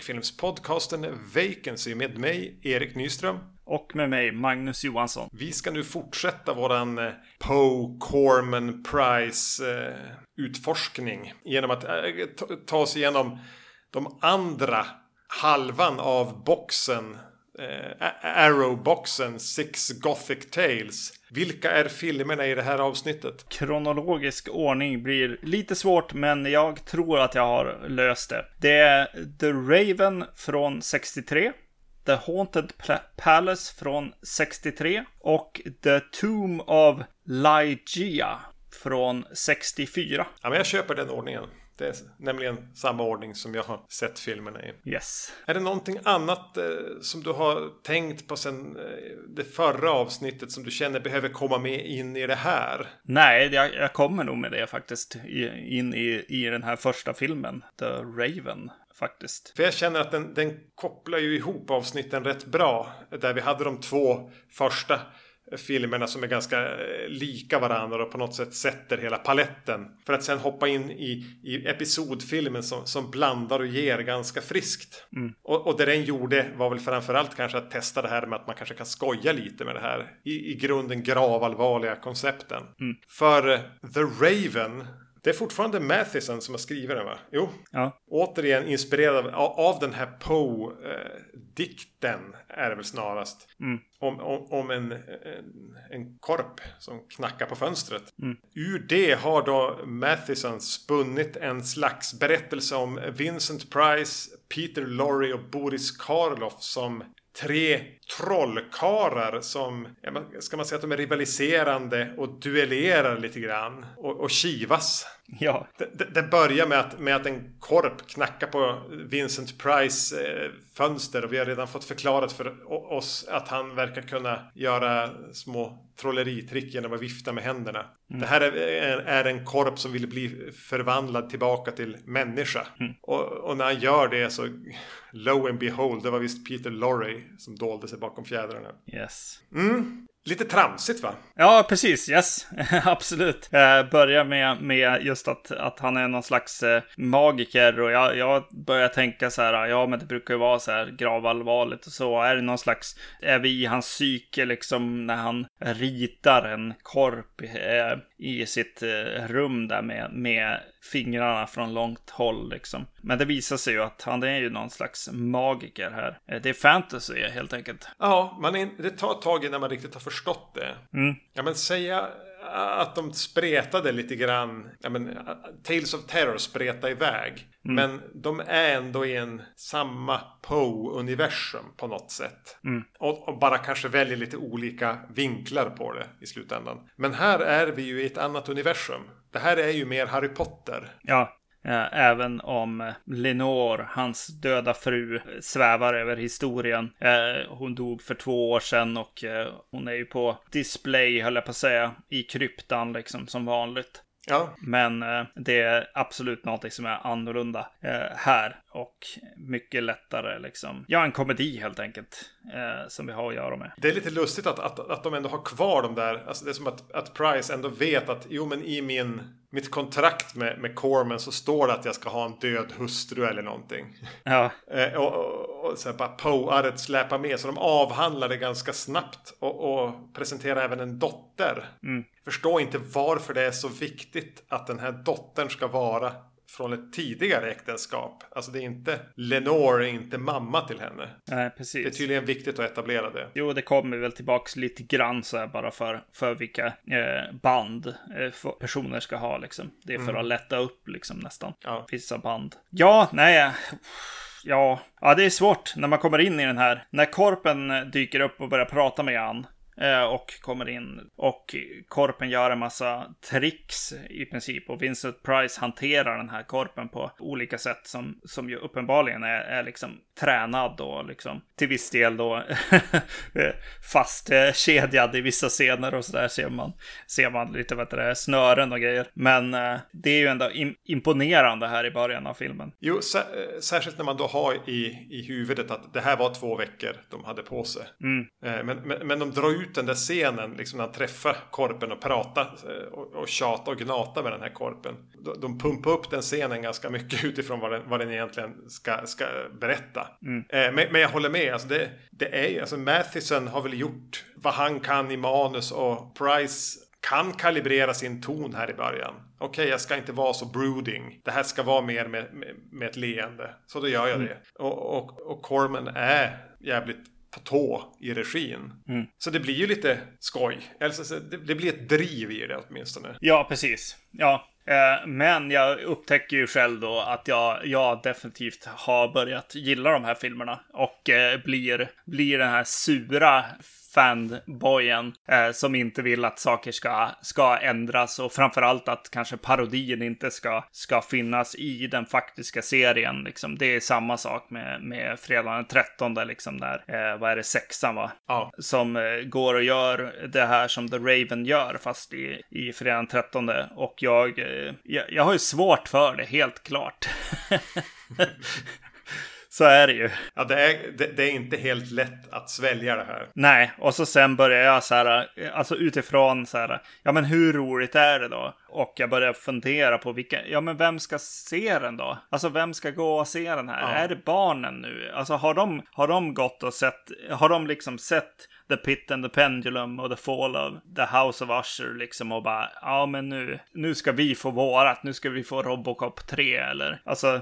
Skräckfilmspodcasten Vacancy med mig, Erik Nyström. Och med mig, Magnus Johansson. Vi ska nu fortsätta våran eh, Poe Corman Prize eh, genom att eh, ta oss igenom de andra halvan av boxen Arrow-boxen Six Gothic Tales. Vilka är filmerna i det här avsnittet? Kronologisk ordning blir lite svårt, men jag tror att jag har löst det. Det är The Raven från 63. The Haunted Palace från 63 och The Tomb of Lygia från 64. Ja, men jag köper den ordningen. Det är nämligen samma ordning som jag har sett filmerna i. Yes. Är det någonting annat eh, som du har tänkt på sen eh, det förra avsnittet som du känner behöver komma med in i det här? Nej, jag, jag kommer nog med det faktiskt i, in i, i den här första filmen, The Raven faktiskt. För jag känner att den, den kopplar ju ihop avsnitten rätt bra. Där vi hade de två första filmerna som är ganska eh, lika varandra och på något sätt sätter hela paletten. För att sen hoppa in i, i episodfilmen som, som blandar och ger ganska friskt. Mm. Och, och det den gjorde var väl framförallt kanske att testa det här med att man kanske kan skoja lite med det här i, i grunden gravallvarliga koncepten. Mm. För The Raven det är fortfarande Mathison som har skrivit den va? Jo. Ja. Återigen inspirerad av, av den här Poe-dikten. är det väl snarast. Mm. Om, om, om en, en, en, korp som knackar på fönstret. Mm. Ur det har då Mathison spunnit en slags berättelse om Vincent Price, Peter Lorre och Boris Karloff som tre trollkarlar som, ska man säga att de är rivaliserande och duellerar lite grann och, och kivas. Ja. Det, det, börjar med att, med att en korp knackar på Vincent Price eh, fönster och vi har redan fått förklarat för oss att han verkar kunna göra små trolleritrick genom att vifta med händerna. Mm. Det här är, är, en korp som vill bli förvandlad tillbaka till människa. Mm. Och, och, när han gör det så, lo and behold, det var visst Peter Lorre som dolde sig bakom fjädrarna. Yes. Mm. Lite tramsigt va? Ja, precis. Yes, absolut. Jag börjar med, med just att, att han är någon slags eh, magiker och jag, jag börjar tänka så här, ja men det brukar ju vara så här gravallvarligt och så. Är det någon slags, är vi i hans psyke liksom när han ritar en korp eh, i sitt eh, rum där med, med fingrarna från långt håll liksom. Men det visar sig ju att han är ju någon slags magiker här. Eh, det är fantasy helt enkelt. Ja, man är, det tar ett tag innan man riktigt har förstått det. Mm. Ja, men säga att de spretade lite grann. Ja, men, Tales of Terror spreta iväg. Mm. Men de är ändå i en samma Poe-universum på något sätt. Mm. Och, och, bara kanske väljer lite olika vinklar på det i slutändan. Men här är vi ju i ett annat universum. Det här är ju mer Harry Potter. Ja, även om Lenore, hans döda fru, svävar över historien. Eh, hon dog för två år sedan och eh, hon är ju på display, höll jag på att säga, i kryptan liksom som vanligt. Ja. Men eh, det är absolut någonting som är annorlunda eh, här. Och mycket lättare liksom. Ja, en komedi helt enkelt. Eh, som vi har att göra med. Det är lite lustigt att, att, att de ändå har kvar de där. Alltså det är som att, att Price ändå vet att jo men i min, mitt kontrakt med, med Corman så står det att jag ska ha en död hustru eller någonting. Ja. eh, och, och, och så bara Poe-arret släpar med. Så de avhandlar det ganska snabbt. Och, och presenterar även en dotter. Mm. Förstår inte varför det är så viktigt att den här dottern ska vara från ett tidigare äktenskap. Alltså det är inte Lenore, är inte mamma till henne. Nej, precis. Det är tydligen viktigt att etablera det. Jo, det kommer väl tillbaks lite grann så här bara för, för vilka eh, band eh, personer ska ha liksom. Det är för mm. att lätta upp liksom nästan. Ja. Vissa band. Ja, nej. Ja, ja, det är svårt när man kommer in i den här. När korpen dyker upp och börjar prata med Ann Eh, Eh, och kommer in. Och korpen gör en massa tricks i princip. Och Vincent Price hanterar den här korpen på olika sätt som, som ju uppenbarligen är, är liksom tränad och liksom till viss del då fastkedjad i vissa scener och sådär ser man, ser man lite vad det är, snören och grejer. Men eh, det är ju ändå imponerande här i början av filmen. Jo, särskilt när man då har i, i huvudet att det här var två veckor de hade på sig. Mm. Eh, men, men, men de drar ut den där scenen, liksom när han träffar korpen och pratar eh, och, och tjata och gnata med den här korpen. De, de pumpar upp den scenen ganska mycket utifrån vad den, vad den egentligen ska, ska berätta. Mm. Eh, men, men jag håller med, alltså det, det är ju, alltså Mathison har väl gjort vad han kan i manus och Price kan kalibrera sin ton här i början. Okej, okay, jag ska inte vara så brooding. Det här ska vara mer med, med, med ett leende. Så då gör jag mm. det. Och, och, och Corman är jävligt på tå i regin. Mm. Så det blir ju lite skoj. Alltså, det, det, blir ett driv i det åtminstone. Ja, precis. Ja, Eh, men jag upptäcker ju själv då att jag, jag definitivt har börjat gilla de här filmerna. Och eh, blir, blir den här sura fanboyen eh, som inte vill att saker ska, ska ändras och framförallt att kanske parodin inte ska, ska finnas i den faktiska serien. Liksom. Det är samma sak med, med fredagen den 13, liksom där, eh, vad är det, sexan va? Ja. Som eh, går och gör det här som The Raven gör, fast i, i fredagen den 13. Och jag, eh, jag, jag har ju svårt för det, helt klart. Så är det ju. Ja, det är, det, det, är inte helt lätt att svälja det här. Nej, och så sen börjar jag så här, alltså utifrån så här, ja men hur roligt är det då? Och jag börjar fundera på vilka, ja men vem ska se den då? Alltså vem ska gå och se den här? Ja. Är det barnen nu? Alltså har de, har de gått och sett, har de liksom sett The Pit and the Pendulum och The Fall of the House of Usher liksom och bara, ja men nu, nu ska vi få vårat, nu ska vi få Robocop 3 eller, alltså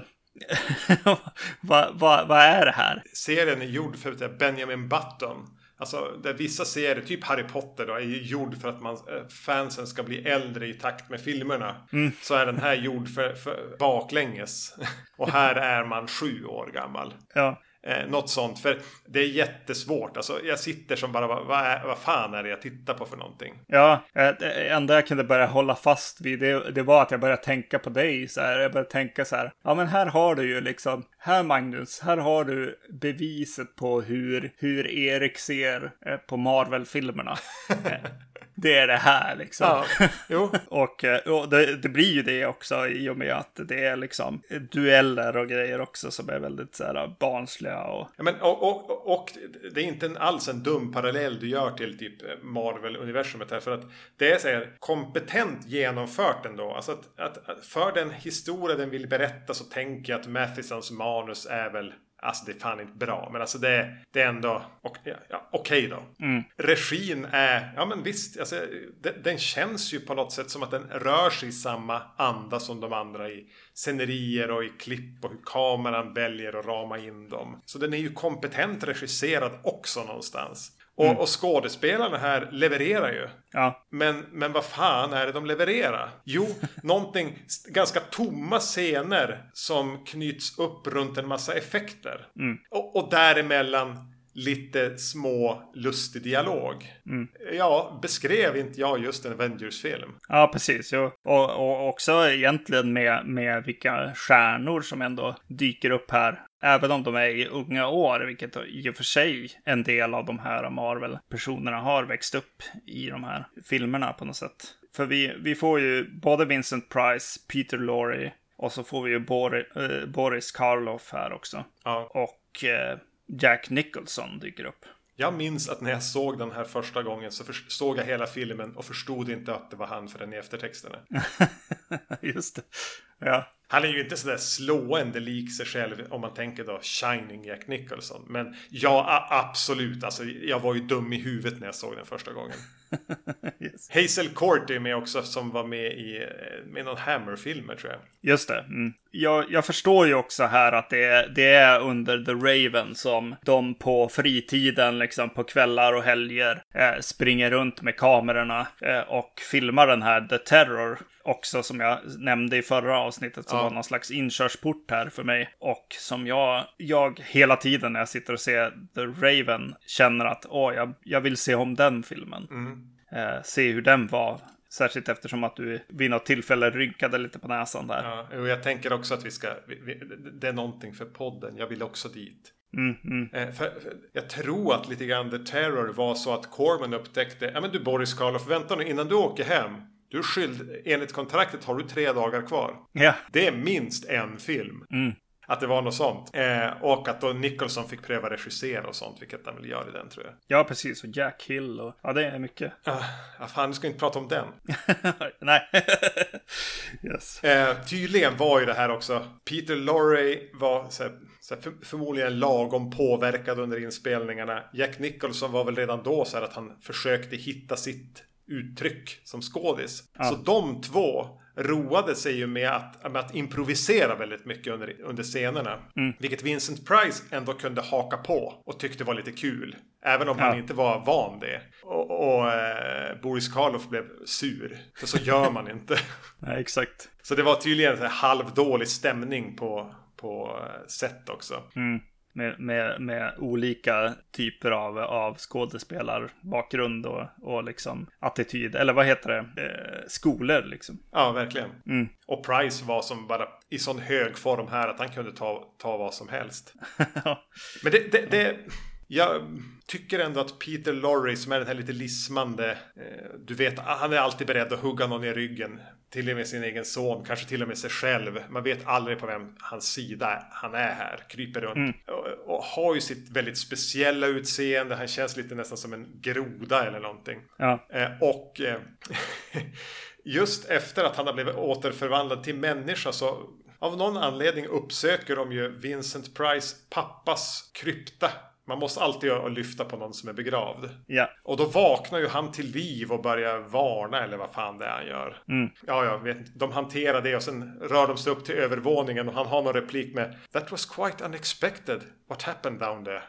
vad va, va är det här? Serien är gjord för Benjamin Button. Alltså där vissa serier, typ Harry Potter då, är gjord för att man, eh, fansen ska bli äldre i takt med filmerna. Mm. Så är den här gjord för, för baklänges. Och här är man sju år gammal. Ja. Eh, något sånt. För det är jättesvårt. Alltså, jag sitter som bara, vad, är, vad fan är det jag tittar på för någonting? Ja, eh, det enda jag kunde börja hålla fast vid det, det var att jag började tänka på dig. Så här. Jag började tänka så här, ja men här har du ju liksom, här Magnus, här har du beviset på hur, hur Erik ser eh, på Marvel-filmerna. Eh, det är det här liksom. Ja, jo. och, eh, och det, det, blir ju det också i och med att det är liksom dueller och grejer också som är väldigt så här barnsliga. Och... Ja, men, och, och, och det är inte alls en dum parallell du gör till typ Marvel-universumet här. För att det är så här kompetent genomfört ändå. Alltså att, att, att för den historia den vill berätta så tänker jag att Mathesons manus är väl Alltså det är fan inte bra. Men alltså det, det är ändå och, ja, okej okay då. Mm. Regin är, ja men visst, alltså, det, den känns ju på något sätt som att den rör sig i samma anda som de andra i scenerier och i klipp och hur kameran väljer att rama in dem. Så den är ju kompetent regisserad också någonstans. Och, mm. och skådespelarna här levererar ju. Ja. Men, men vad fan är det de levererar? Jo, någonting ganska tomma scener som knyts upp runt en massa effekter. Mm. Och, och däremellan lite små lustig dialog. Mm. Ja, beskrev inte jag just en Avengers-film? Ja, precis. Och, och också egentligen med, med vilka stjärnor som ändå dyker upp här. Även om de är i unga år, vilket i och för sig en del av de här Marvel-personerna har växt upp i de här filmerna på något sätt. För vi, vi får ju både Vincent Price, Peter Lorre och så får vi ju Boris, äh, Boris Karloff här också. Ja. Och äh, Jack Nicholson dyker upp. Jag minns att när jag såg den här första gången så såg jag hela filmen och förstod inte att det var han förrän i eftertexterna. Just det. Ja. Han är ju inte sådär slående lik sig själv om man tänker då Shining Jack Nicholson. Men ja, absolut. Alltså, jag var ju dum i huvudet när jag såg den första gången. yes. Hazel Court är med också som var med i eh, med någon Hammer-filmer tror jag. Just det. Mm. Jag, jag, förstår ju också här att det är, det är under The Raven som de på fritiden, liksom på kvällar och helger, eh, springer runt med kamerorna eh, och filmar den här The Terror också som jag nämnde i förra avsnittet som ja. var någon slags inkörsport här för mig och som jag, jag hela tiden när jag sitter och ser The Raven känner att åh, jag, jag vill se om den filmen. Mm. Eh, se hur den var. Särskilt eftersom att du vid något tillfälle rynkade lite på näsan där. Ja, och jag tänker också att vi ska, vi, vi, det är någonting för podden. Jag vill också dit. Mm, mm. Eh, för, för, jag tror att lite grann The Terror var så att Corman upptäckte, ja men du Boris Karloff, vänta nu innan du åker hem. Du är skyldig, enligt kontraktet har du tre dagar kvar. Ja. Det är minst en film. Mm. Att det var något sånt. Eh, och att då Nicholson fick pröva regissera och sånt, vilket han väl gör i den tror jag. Ja, precis. Och Jack Hill och ja, det är mycket. Ah, fan, du ska inte prata om den. Nej. yes. Eh, tydligen var ju det här också. Peter Lorre var så här, så här, för, förmodligen lagom påverkad under inspelningarna. Jack Nicholson var väl redan då så här att han försökte hitta sitt uttryck som skådis. Ja. Så de två roade sig ju med att, med att improvisera väldigt mycket under, under scenerna. Mm. Vilket Vincent Price ändå kunde haka på och tyckte var lite kul. Även om Ja. han inte var van det. Och, och eh, Boris Karloff blev sur. För så gör man inte. Nej, exakt. Så det var tydligen en halvdålig stämning på, på eh, set också. Mm. Med, med, med olika typer av, av skådespelarbakgrund och, och liksom attityd. Eller vad heter det? Eh, skolor liksom. Ja, verkligen. Mm. Och Price var som bara i sån hög form här att han kunde ta, ta vad som helst. Men det, det, det, jag tycker ändå att Peter Lorre som är den här lite lismande, eh, du vet, han är alltid beredd att hugga någon i ryggen. Till och med sin egen son, kanske till och med sig själv. Man vet aldrig på vem hans sida han är här. Kryper runt. Och, och har ju sitt väldigt speciella utseende. Han känns lite nästan som en groda eller någonting. Ja. Eh, och eh, just efter att han har blivit återförvandlad till människa så av någon anledning uppsöker de ju Vincent Price pappas krypta. Man måste alltid lyfta på någon som är begravd. Ja. Och då vaknar ju han till liv och börjar varna eller vad fan det är han gör. Mm. Ja, jag vet inte. De hanterar det och sen rör de sig upp till övervåningen och han har någon replik med That was quite unexpected. What happened down there?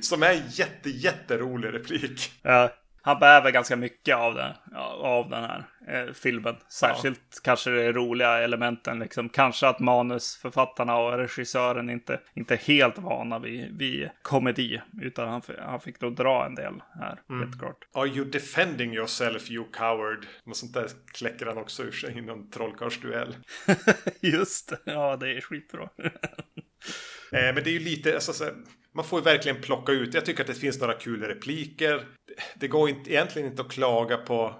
Som är en jätte, jätterolig replik. Ja, han behöver ganska mycket av den, ja, av den här eh, filmen. Särskilt kanske de roliga elementen. Liksom. Kanske att manusförfattarna och regissören inte, inte är helt vana vid, vid komedi. Utan han, han fick då dra en del här, helt klart. Are you defending yourself you coward? Något sånt där kläcker han också ur sig i någon trollkarlsduell. Just det, ja det är skitbra. Eh, men det är ju lite, alltså, så man får ju verkligen plocka ut. Jag tycker att det finns några kul repliker. Det går inte, egentligen inte att klaga på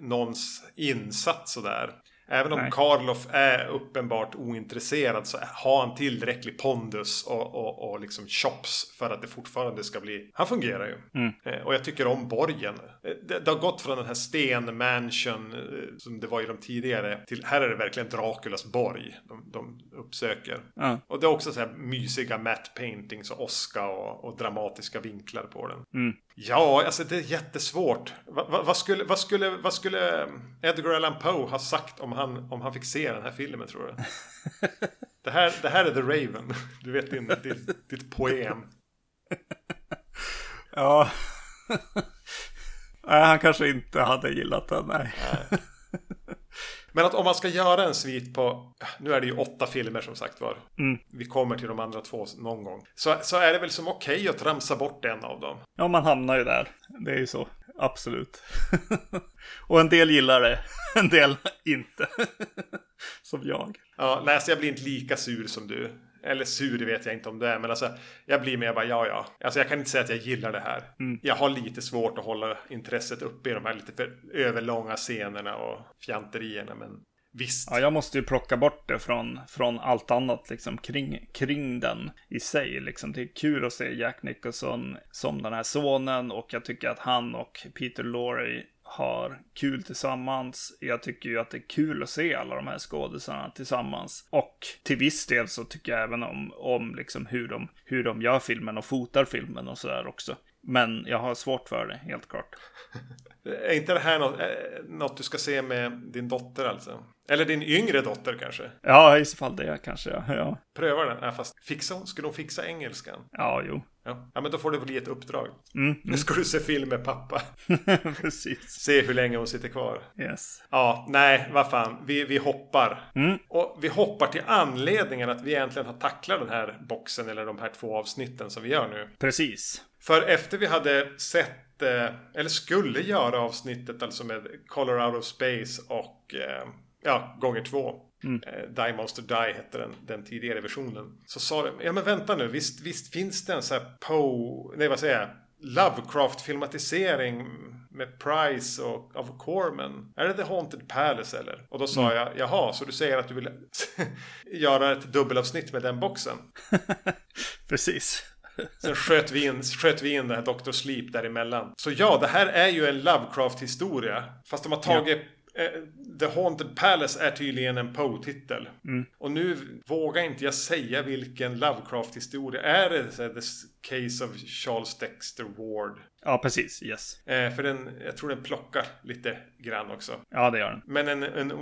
någons insats sådär. Även om Nej. Karloff är uppenbart ointresserad så har han tillräcklig pondus och, och, och liksom chops för att det fortfarande ska bli... Han fungerar ju. Mm. Eh, Och jag tycker om borgen. Eh, Det, det har gått från den här sten-mansion eh, som det var i de tidigare till här är det verkligen Draculas borg de, de uppsöker. Ja. Och det är också så här mysiga matte paintings och oska och, och dramatiska vinklar på den. Mm. Ja, alltså det är jättesvårt. Va, va, vad, skulle, vad, skulle, vad skulle Edgar Allan Poe ha sagt om han, om han fick se den här filmen tror du? det, här, det här är The Raven. Du vet din, ditt, ditt poem. Ja. nej, han kanske inte hade gillat den, nej. Men att om man ska göra en svit på, nu är det ju åtta filmer som sagt var. Mm. Vi kommer till de andra två någon gång. Så, så är det väl som okej att tramsa bort en av dem. Ja, man hamnar ju där. Det är ju så. Absolut. och en del gillar det, en del inte. Som jag. Ja, nej, så jag blir inte lika sur som du. Eller sur vet jag inte om det är, men alltså jag blir mer bara ja, ja. Alltså jag kan inte säga att jag gillar det här. Mm. Jag har lite svårt att hålla intresset uppe i de här lite för överlånga scenerna och fjanterierna, men visst. Ja, jag måste ju plocka bort det från, från allt annat liksom kring, kring den i sig. Liksom. Det är kul att se Jack Nicholson som den här sonen och jag tycker att han och Peter Lorre har kul tillsammans. Jag tycker ju att det är kul att se alla de här skådisarna tillsammans. Och till viss del så tycker jag även om, om liksom hur, de, hur de gör filmen och fotar filmen och sådär också. Men jag har svårt för det, helt klart. Är inte det här något, eh, något du ska se med din dotter alltså? Eller din yngre dotter kanske? Ja, i så fall det kanske. Ja, ja, Pröva den. Ja, fast fixa, skulle hon fixa engelskan? ja jo. Ja. ja, men då får det bli ett uppdrag. Mm, Nu ska du se film med pappa. precis. Se hur länge hon sitter kvar. Yes. Ja, nej, vad fan. Vi, vi hoppar. Mm. Och vi hoppar till anledningen att vi egentligen har tacklat den här boxen eller de här två avsnitten som vi gör nu. Precis. För efter vi hade sett, eh, eller skulle göra avsnittet alltså med Color Out of Space och eh, ja, gånger två. Eh, Die Monster Die hette den, den tidigare versionen. Så sa de, ja men vänta nu, visst, visst finns det en sån här Poe, nej vad säger jag? Lovecraft-filmatisering med Price och av Corman. Är det The Haunted Palace eller? Och då sa mm. jag, jaha, så du säger att du vill göra ett dubbelavsnitt med den boxen? Precis. Sen sköt vi in, sköt vi in det här Dr. Sleep däremellan. Så ja, det här är ju en Lovecraft-historia. Fast de har tagit ja. Eh, The Haunted Palace är tydligen en Poe-titel. Mm. Och nu vågar inte jag säga vilken Lovecraft-historia. Är det The Case of Charles Dexter Ward? Ja, precis. Yes. Eh, för den, jag tror den plockar lite grann också. Ja, det gör den. Men en, en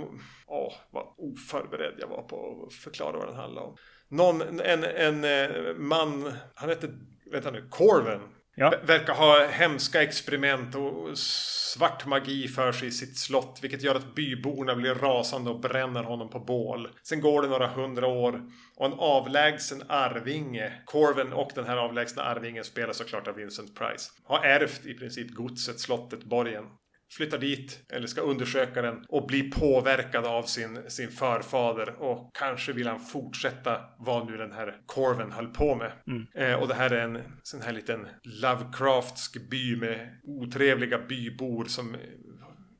åh, vad oförberedd jag var på att förklara vad den handlar om. Någon, en, en eh, man, han heter, vänta nu, Corven Ja. Verkar ha hemska experiment och svart magi för sig i sitt slott. Vilket gör att byborna blir rasande och bränner honom på bål. Sen går det några hundra år och en avlägsen arvinge, Corven och den här avlägsna arvingen spelar såklart av Vincent Price. Har ärvt i princip godset, slottet, borgen flyttar dit eller ska undersöka den och bli påverkad av sin, sin förfader och kanske vill han fortsätta vad nu den här Corven höll på med. Mm. Eh, och det här är en sån här liten Lovecraftsk by med otrevliga bybor som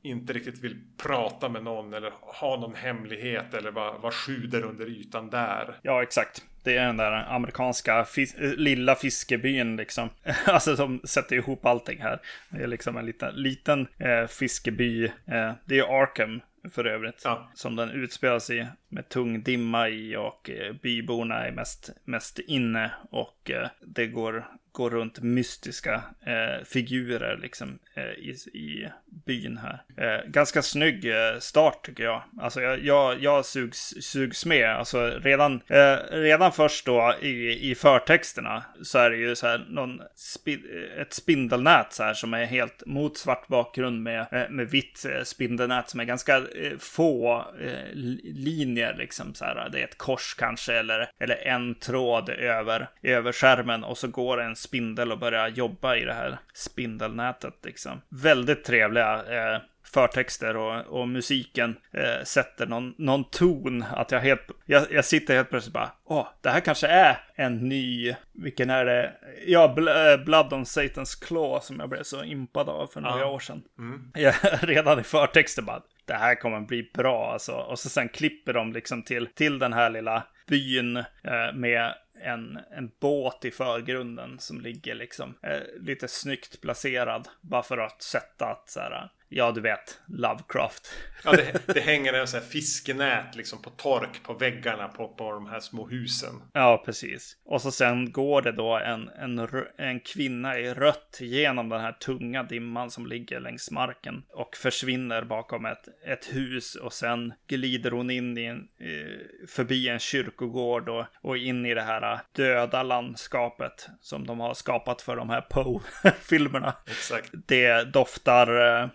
inte riktigt vill prata med någon eller ha någon hemlighet eller vad, vad sjuder under ytan där. Ja, exakt. Det är den där amerikanska fis lilla fiskebyn liksom. alltså som sätter ihop allting här. Det är liksom en liten, liten eh, fiskeby. Eh, det är Arkham för övrigt. Ja. Som den utspelas i med tung dimma i och eh, byborna är mest, mest inne. Och eh, det går, går runt mystiska eh, figurer liksom eh, i, i byn här. Eh, ganska snygg eh, start tycker jag. Alltså jag, jag, jag sugs, sugs med. Alltså redan, eh, redan först då i, i förtexterna så är det ju så här någon spi, eh, ett spindelnät så här som är helt mot svart bakgrund med, eh, med vitt spindelnät som är ganska få linjer liksom så här. Det är ett kors kanske eller, eller en tråd över, över skärmen och så går en spindel och börjar jobba i det här spindelnätet liksom. Väldigt trevliga eh, förtexter och, och musiken eh, sätter någon, någon ton. Att jag helt, jag, jag sitter helt plötsligt bara, åh, det här kanske är en ny, vilken är det? Ja, eh, Blood on Satan's Claw som jag blev så impad av för några ja. år sedan. Mm. Jag, redan i förtexten bara, det här kommer bli bra alltså. Och så sen klipper de liksom till, till den här lilla byn eh, med en, en båt i förgrunden som ligger liksom eh, lite snyggt placerad. Bara för att sätta att så här, ja du vet, Lovecraft. Ja, det, det hänger en sån här fiskenät liksom på tork på väggarna på, på de här små husen. Ja, precis. Och så sen går det då en, en, en kvinna i rött genom den här tunga dimman som ligger längs marken och försvinner bakom ett, ett hus och sen glider hon in i en, förbi en kyrkogård och, och in i det här döda landskapet som de har skapat för de här Poe-filmerna. Exakt. Det doftar eh, Eh,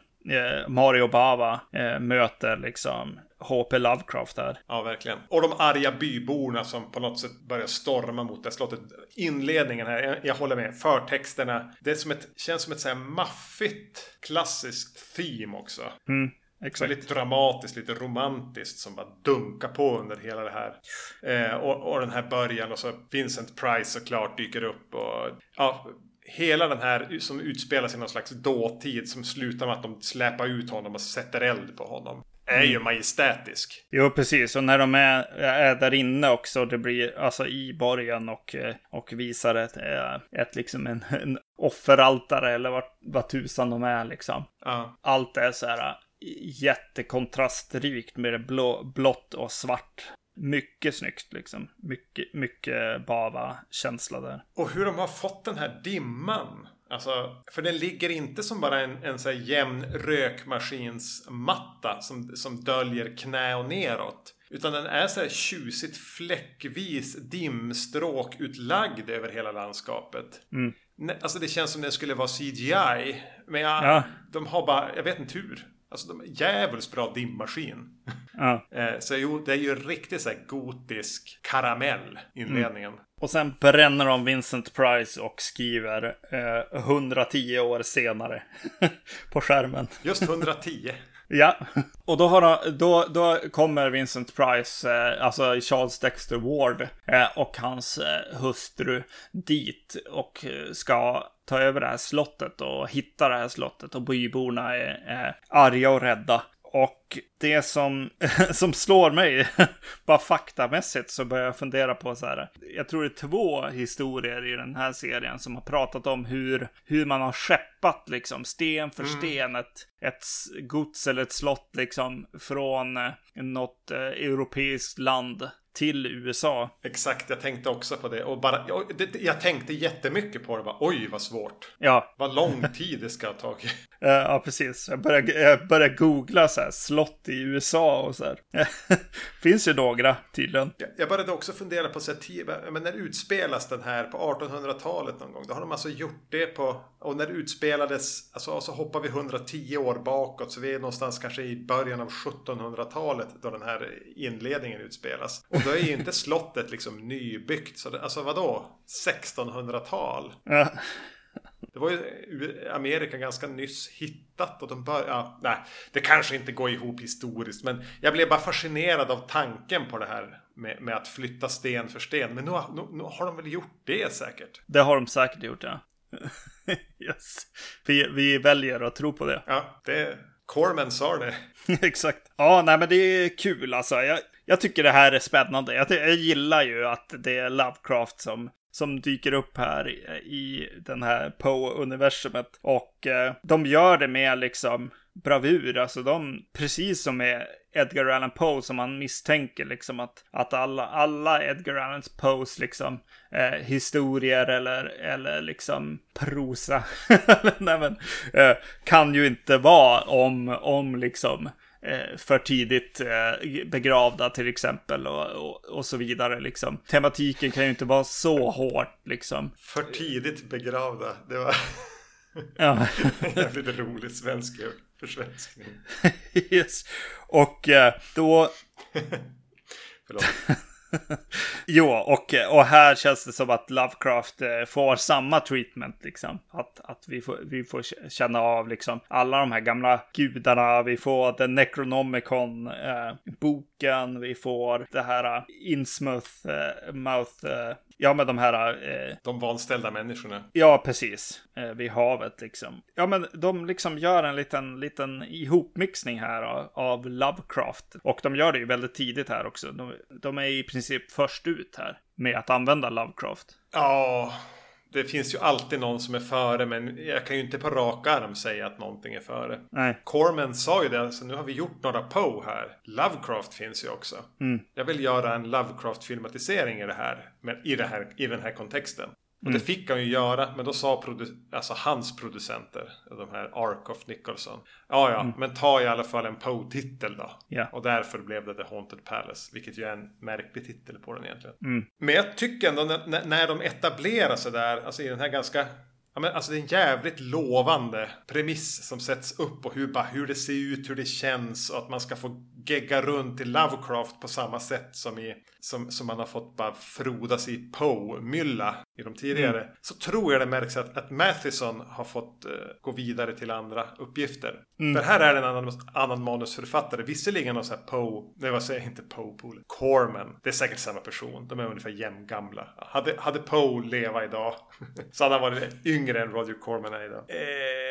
Mario Bava eh, möter liksom HP Lovecraft här. Ja, verkligen. Och de arga byborna som på något sätt börjar storma mot det slottet. Inledningen här, jag, jag håller med. Förtexterna. Det som ett, känns som ett så här maffigt klassiskt theme också. Mm. Exakt. Väldigt dramatiskt, lite romantiskt som bara dunkar på under hela det här. Eh, och, och den här början och så Vincent Price såklart dyker upp och ja, hela den här som utspelar sig i någon slags dåtid som slutar med att de släpar ut honom och sätter eld på honom. Är ju mm. majestätisk. Jo, precis. Och när de är, är där inne också, det blir alltså i borgen och, och visar ett, eh, ett liksom en, en offeraltare eller vad, vad tusan de är liksom. Ja. Allt är så här jättekontrastrikt med det blå, blått och svart. Mycket snyggt liksom. Mycket, mycket Bava-känsla där. Och hur de har fått den här dimman. Alltså, för den ligger inte som bara en, en så här jämn rökmaskinsmatta som, som döljer knä och neråt. Utan den är så här tjusigt fläckvis dimstråk utlagd över hela landskapet. Mm. Alltså det känns som det skulle vara CGI. Men jag, ja. de har bara, jag vet inte hur. Alltså de är jävligt bra dimmaskin. Ja. Eh, så jo, det är ju riktigt så här gotisk karamell inledningen. Mm. Och sen bränner de Vincent Price och skriver eh, 110 år senare på skärmen. Just 110. Ja, och då, har då, då kommer Vincent Price, eh, alltså Charles Dexter Ward eh, och hans eh, hustru dit och eh, ska ta över det här slottet och hitta det här slottet och byborna är, är arga och rädda. Och det som, som slår mig, bara faktamässigt, så börjar jag fundera på så här. Jag tror det är två historier i den här serien som har pratat om hur, hur man har skeppat liksom sten för mm. sten ett, ett gods eller ett slott liksom från eh, något eh, europeiskt land till USA. Exakt, jag tänkte också på det. Och bara, jag, det, jag tänkte jättemycket på det. Bara, Oj, vad svårt. Ja. Vad lång tid det ska ha tagit. ja, precis. Jag började, jag började googla så här, slott i USA och så här. Finns ju några tydligen. Jag, började också fundera på så här, men när utspelas den här på 1800-talet någon gång? Då har de alltså gjort det på, och när det utspelades, alltså så hoppar vi 110 år bakåt. Så vi är någonstans kanske i början av 1700-talet då den här inledningen utspelas. Och då är ju inte slottet liksom nybyggt. Så det, alltså vadå? 1600-tal? Ja. Det var ju Amerika ganska nyss hittat och de började, ja, nej, det kanske inte går ihop historiskt men jag blev bara fascinerad av tanken på det här med, med att flytta sten för sten. Men nu, nu, nu, har de väl gjort det säkert? Det har de säkert gjort ja. yes. Vi, vi väljer att tro på det. Ja, det Corman sa det. Exakt. Ja, nej men det är kul alltså. Jag, jag tycker det här är spännande. Jag, jag gillar ju att det är Lovecraft som, som dyker upp här i, i den här Poe-universumet. Och eh, de gör det med liksom bravur. Alltså de, precis som med Edgar Allan Poe som man misstänker liksom att, att alla, alla Edgar Allan Poes liksom eh, historier eller, eller liksom prosa Nej, men, eh, kan ju inte vara om, om liksom för tidigt eh, begravda till exempel och, och, och, så vidare liksom. Tematiken kan ju inte vara så hårt liksom. För tidigt begravda, det var ja. jävligt rolig svensk försvenskning. yes. Och eh, då... Förlåt. jo, och, och här känns det som att Lovecraft eh, får samma treatment liksom. Att, att vi, får, vi får känna av liksom alla de här gamla gudarna. Vi får den Necronomicon, eh, boken, vi får det här uh, Innsmouth, uh, Mouth, ja med de här... Uh, de vanställda människorna. Ja, precis. Uh, vid havet liksom. Ja, men de liksom gör en liten, liten ihopmixning här av, av Lovecraft. Och de gör det ju väldigt tidigt här också. De, de är i princip först ut här med att använda Lovecraft. Ja, det finns ju alltid någon som är före, men jag kan ju inte på rak arm säga att någonting är före. Nej. Corman sa ju det, alltså nu har vi gjort några Poe här. Lovecraft finns ju också. Mm. Jag vill göra en Lovecraft-filmatisering i det här, men i, det här, i den här kontexten. Och mm. det fick han ju göra, men då sa alltså hans producenter, de här Ark of Nicholson. Ja, ja, mm. men ta i alla fall en Poe-titel då. Yeah. Och därför blev det The Haunted Palace, vilket ju är en märklig titel på den egentligen. Mm. Men jag tycker ändå när, när de etablerar sig där, alltså i den här ganska Ja, men alltså det är en jävligt lovande premiss som sätts upp och hur, bara, hur det ser ut, hur det känns och att man ska få gegga runt i Lovecraft på samma sätt som, i, som, som man har fått bara frodas i Poe-mylla i de tidigare. Mm. Så tror jag det märks att, att Matheson har fått uh, gå vidare till andra uppgifter. Mm. För här är det en annan, annan manusförfattare. Visserligen någon sån här Poe, nej vad säger jag inte Poe, Poe, Corman. Det är säkert samma person. De är ungefär jämngamla. Hade, hade Poe leva idag så hade han varit yngre än Roger Corman är idag. Eh,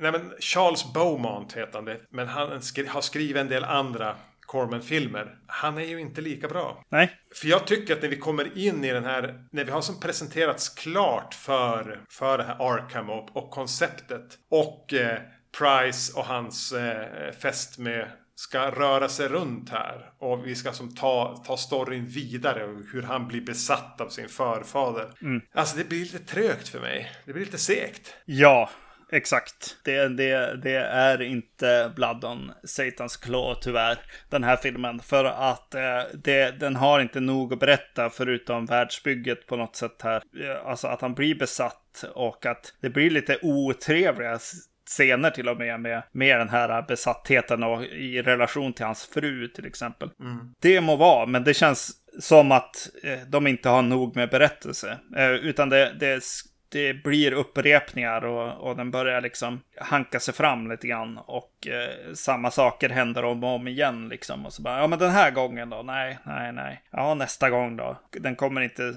nej men Charles Beaumont heter han det. Men han skri har skrivit en del andra Corman-filmer. Han är ju inte lika bra. Nej. För jag tycker att när vi kommer in i den här, när vi har som presenterats klart för, för det här Arkham och, och konceptet och eh, Price och hans eh, fest med ska röra sig runt här. Och vi ska som ta, ta storyn vidare och hur han blir besatt av sin förfader. Mm. Alltså det blir lite trögt för mig. Det blir lite segt. Ja, exakt. Det, det, det är inte Blood on Satans Claw tyvärr, den här filmen. För att eh, det, den har inte nog att berätta förutom världsbygget på något sätt här. Alltså att han blir besatt och att det blir lite otrevliga scener till och med med, med den här besattheten och i relation till hans fru till exempel. Mm. Det må vara, men det känns som att eh, de inte har nog med berättelse. Eh, utan det, det, det blir upprepningar och, och den börjar liksom hanka sig fram lite grann. Och och eh, samma saker händer om och om igen liksom. Och så bara, ja men den här gången då? Nej, nej, nej. Ja, nästa gång då? Den kommer inte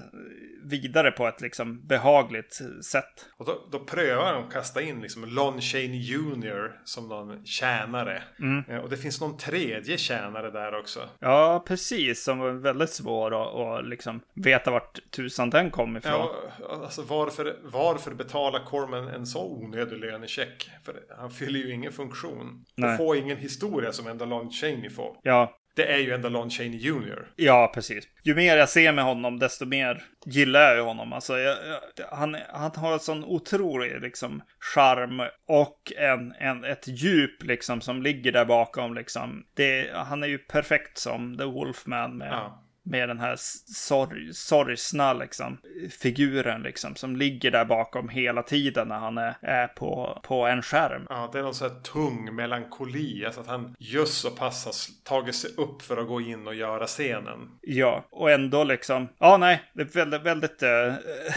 vidare på ett liksom behagligt sätt. Och då, då prövar de att kasta in liksom Lon Chaney Jr. som någon tjänare. Mm. Eh, och det finns någon tredje tjänare där också. Ja, precis. Som var väldigt svår att liksom veta vart tusan den kom ifrån. Ja, alltså varför, varför betala Corman en så onödig lönecheck? För han fyller ju ingen funktion. Nej. Och får ingen historia som enda Lon Chaney får. Ja, det är ju ändå Lon Chaney Jr. Ja, precis. Ju mer jag ser med honom, desto mer gillar jag ju honom. Alltså, jag, jag, han, han har en sån otrolig liksom, charm och en, en, ett djup liksom, som ligger där bakom. Liksom. Det, han är ju perfekt som The Wolfman med, ja med den här sorg, sorgsna liksom, figuren liksom, som ligger där bakom hela tiden när han är, är på, på en skärm. Ja, det är någon sån här tung melankoli, alltså att han just så pass har tagit sig upp för att gå in och göra scenen. Ja, och ändå liksom, ja nej, det är väldigt, väldigt äh,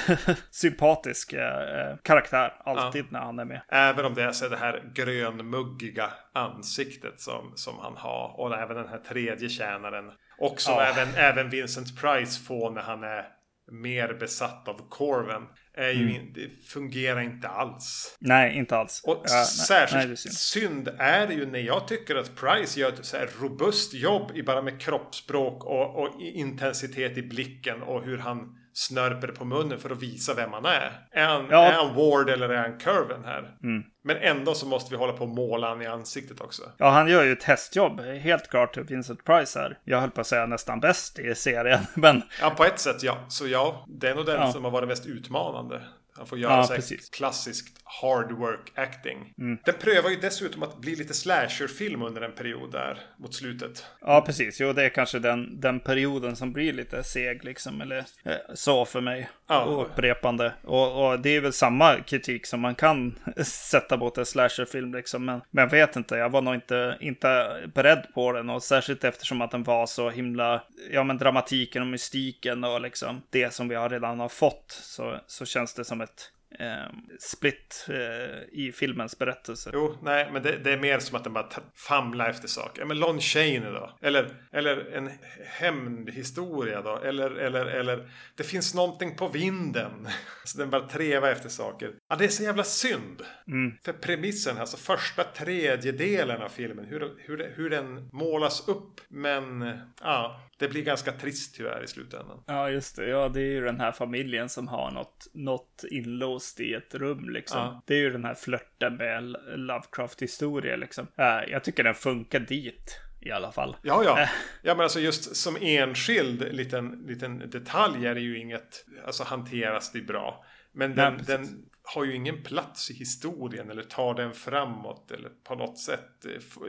sympatisk äh, karaktär alltid ja. när han är med. Även om det är så det här grönmuggiga ansiktet som, som han har och även den här tredje tjänaren och som ja. även, även Vincent Price får när han är mer besatt av Corven. Är ju mm. in, det fungerar inte alls. Nej, inte alls. Och ja, särskilt nej, synd. synd. är det ju när jag tycker att Price gör ett så här robust jobb i bara med kroppsspråk och, och intensitet i blicken och hur han snörper på munnen för att visa vem han är. Är han, ja. är han Ward eller är han Curven här? Mm. Men ändå så måste vi hålla på och måla han i ansiktet också. Ja, han gör ju ett hästjobb. Helt klart Vincent Price här. Jag höll på att säga nästan bäst i serien. Men... Ja, på ett sätt ja. Så ja, det är nog den ja. som har varit mest utmanande. Han får göra ja, så klassiskt hard work acting. Mm. Den prövar ju dessutom att bli lite slasher-film under en period där mot slutet. Ja, precis. Jo, det är kanske den, den perioden som blir lite seg liksom. Eller eh, så för mig. Ja. Och upprepande. Och, och, det är väl samma kritik som man kan sätta mot en slasher-film liksom. Men, men jag vet inte, jag var nog inte, inte beredd på den. Och särskilt eftersom att den var så himla, ja men dramatiken och mystiken och liksom det som vi har redan har fått. Så, så känns det som ett eh, split eh, i filmens berättelse. Jo, nej, men det, det, är mer som att den bara famlar efter saker. Men Lon Chaney då? Eller, eller en hämndhistoria då? Eller, eller, eller det finns någonting på vinden. Så den bara trevar efter saker. Ja, det är så jävla synd. Mm. För premissen, alltså första tredjedelen av filmen, hur, hur, hur den målas upp. Men, ja, det blir ganska trist tyvärr i slutändan. Ja, just det. Ja, det är ju den här familjen som har något, något inlåst i ett rum liksom. Ja. Det är ju den här flörten med Lovecraft-historia liksom. Jag tycker den funkar dit i alla fall. Ja, ja. Eh. Ja, men alltså just som enskild liten, liten detalj är det ju inget, alltså hanteras det bra. Men den, Nej, den har ju ingen plats i historien eller tar den framåt eller på något sätt eh,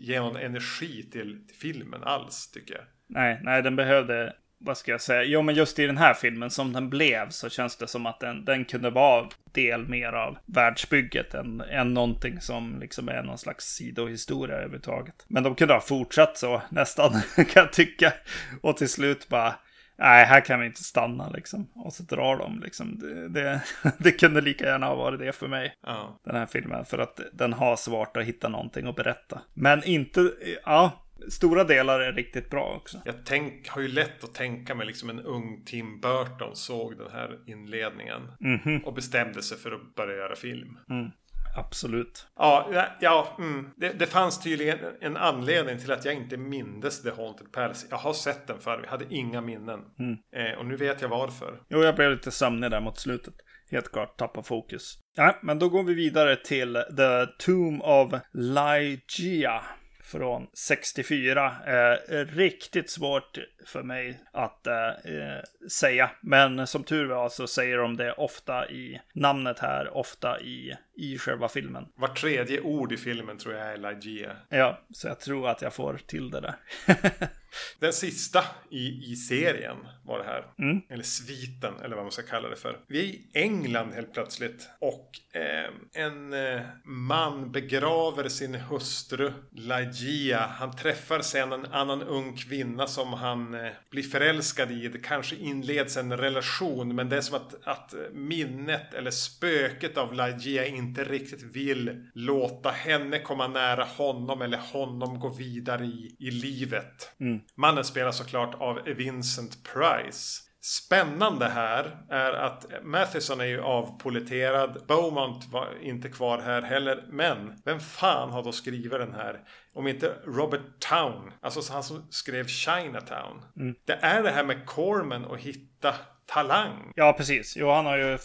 ger någon energi till, till filmen alls tycker jag. Nej, nej, den behövde, vad ska jag säga, jo men just i den här filmen som den blev så känns det som att den, den kunde vara del mer av världsbygget än, än någonting som liksom är någon slags sidohistoria överhuvudtaget. Men de kunde ha fortsatt så nästan, kan jag tycka. Och till slut bara, nej, här kan vi inte stanna liksom. Och så drar de liksom. Det, det, det kunde lika gärna ha varit det för mig. Ja. Den här filmen. För att den har svårt att hitta någonting att berätta. Men inte, ja, Stora delar är riktigt bra också. Jag tänk, har ju lätt att tänka mig liksom en ung Tim Burton såg den här inledningen. Mm -hmm. Och bestämde sig för att börja göra film. Mm. Absolut. Ja, ja mm. det, det, fanns tydligen en anledning till att jag inte mindes The Haunted Palace. Jag har sett den förr, vi hade inga minnen. Mm. Eh, och nu vet jag varför. Jo, jag blev lite sömnig där mot slutet. Helt klart tappa fokus. Ja, men då går vi vidare till The Tomb of Lygia från 64. Eh, riktigt svårt för mig att eh, eh, säga. Men som tur var så säger de det ofta i namnet här, ofta i, i själva filmen. Var tredje ord i filmen tror jag är Lygia. Ja, så jag tror att jag får till det där. Den sista i, i serien. var det här. Mm. Eller sviten, eller vad man ska kalla det för. Vi är i England helt plötsligt. Och eh, en eh, man begraver sin hustru Lagia. Han träffar sen en annan ung kvinna som han eh, blir förälskad i. Det kanske inleds en relation. Men det är som att, att minnet eller spöket av Lagia inte riktigt vill låta henne komma nära honom eller honom gå vidare i, i livet. Mm. Mannen spelas såklart av Vincent Price. Spännande här är att Matheson är ju avpoliterad. Beaumont var inte kvar här heller. Men vem fan har då skrivit den här? Om inte Robert Town. Alltså han som skrev Chinatown. Mm. Det är det här med Corman att hitta talang. Ja, precis. Jo, han har ju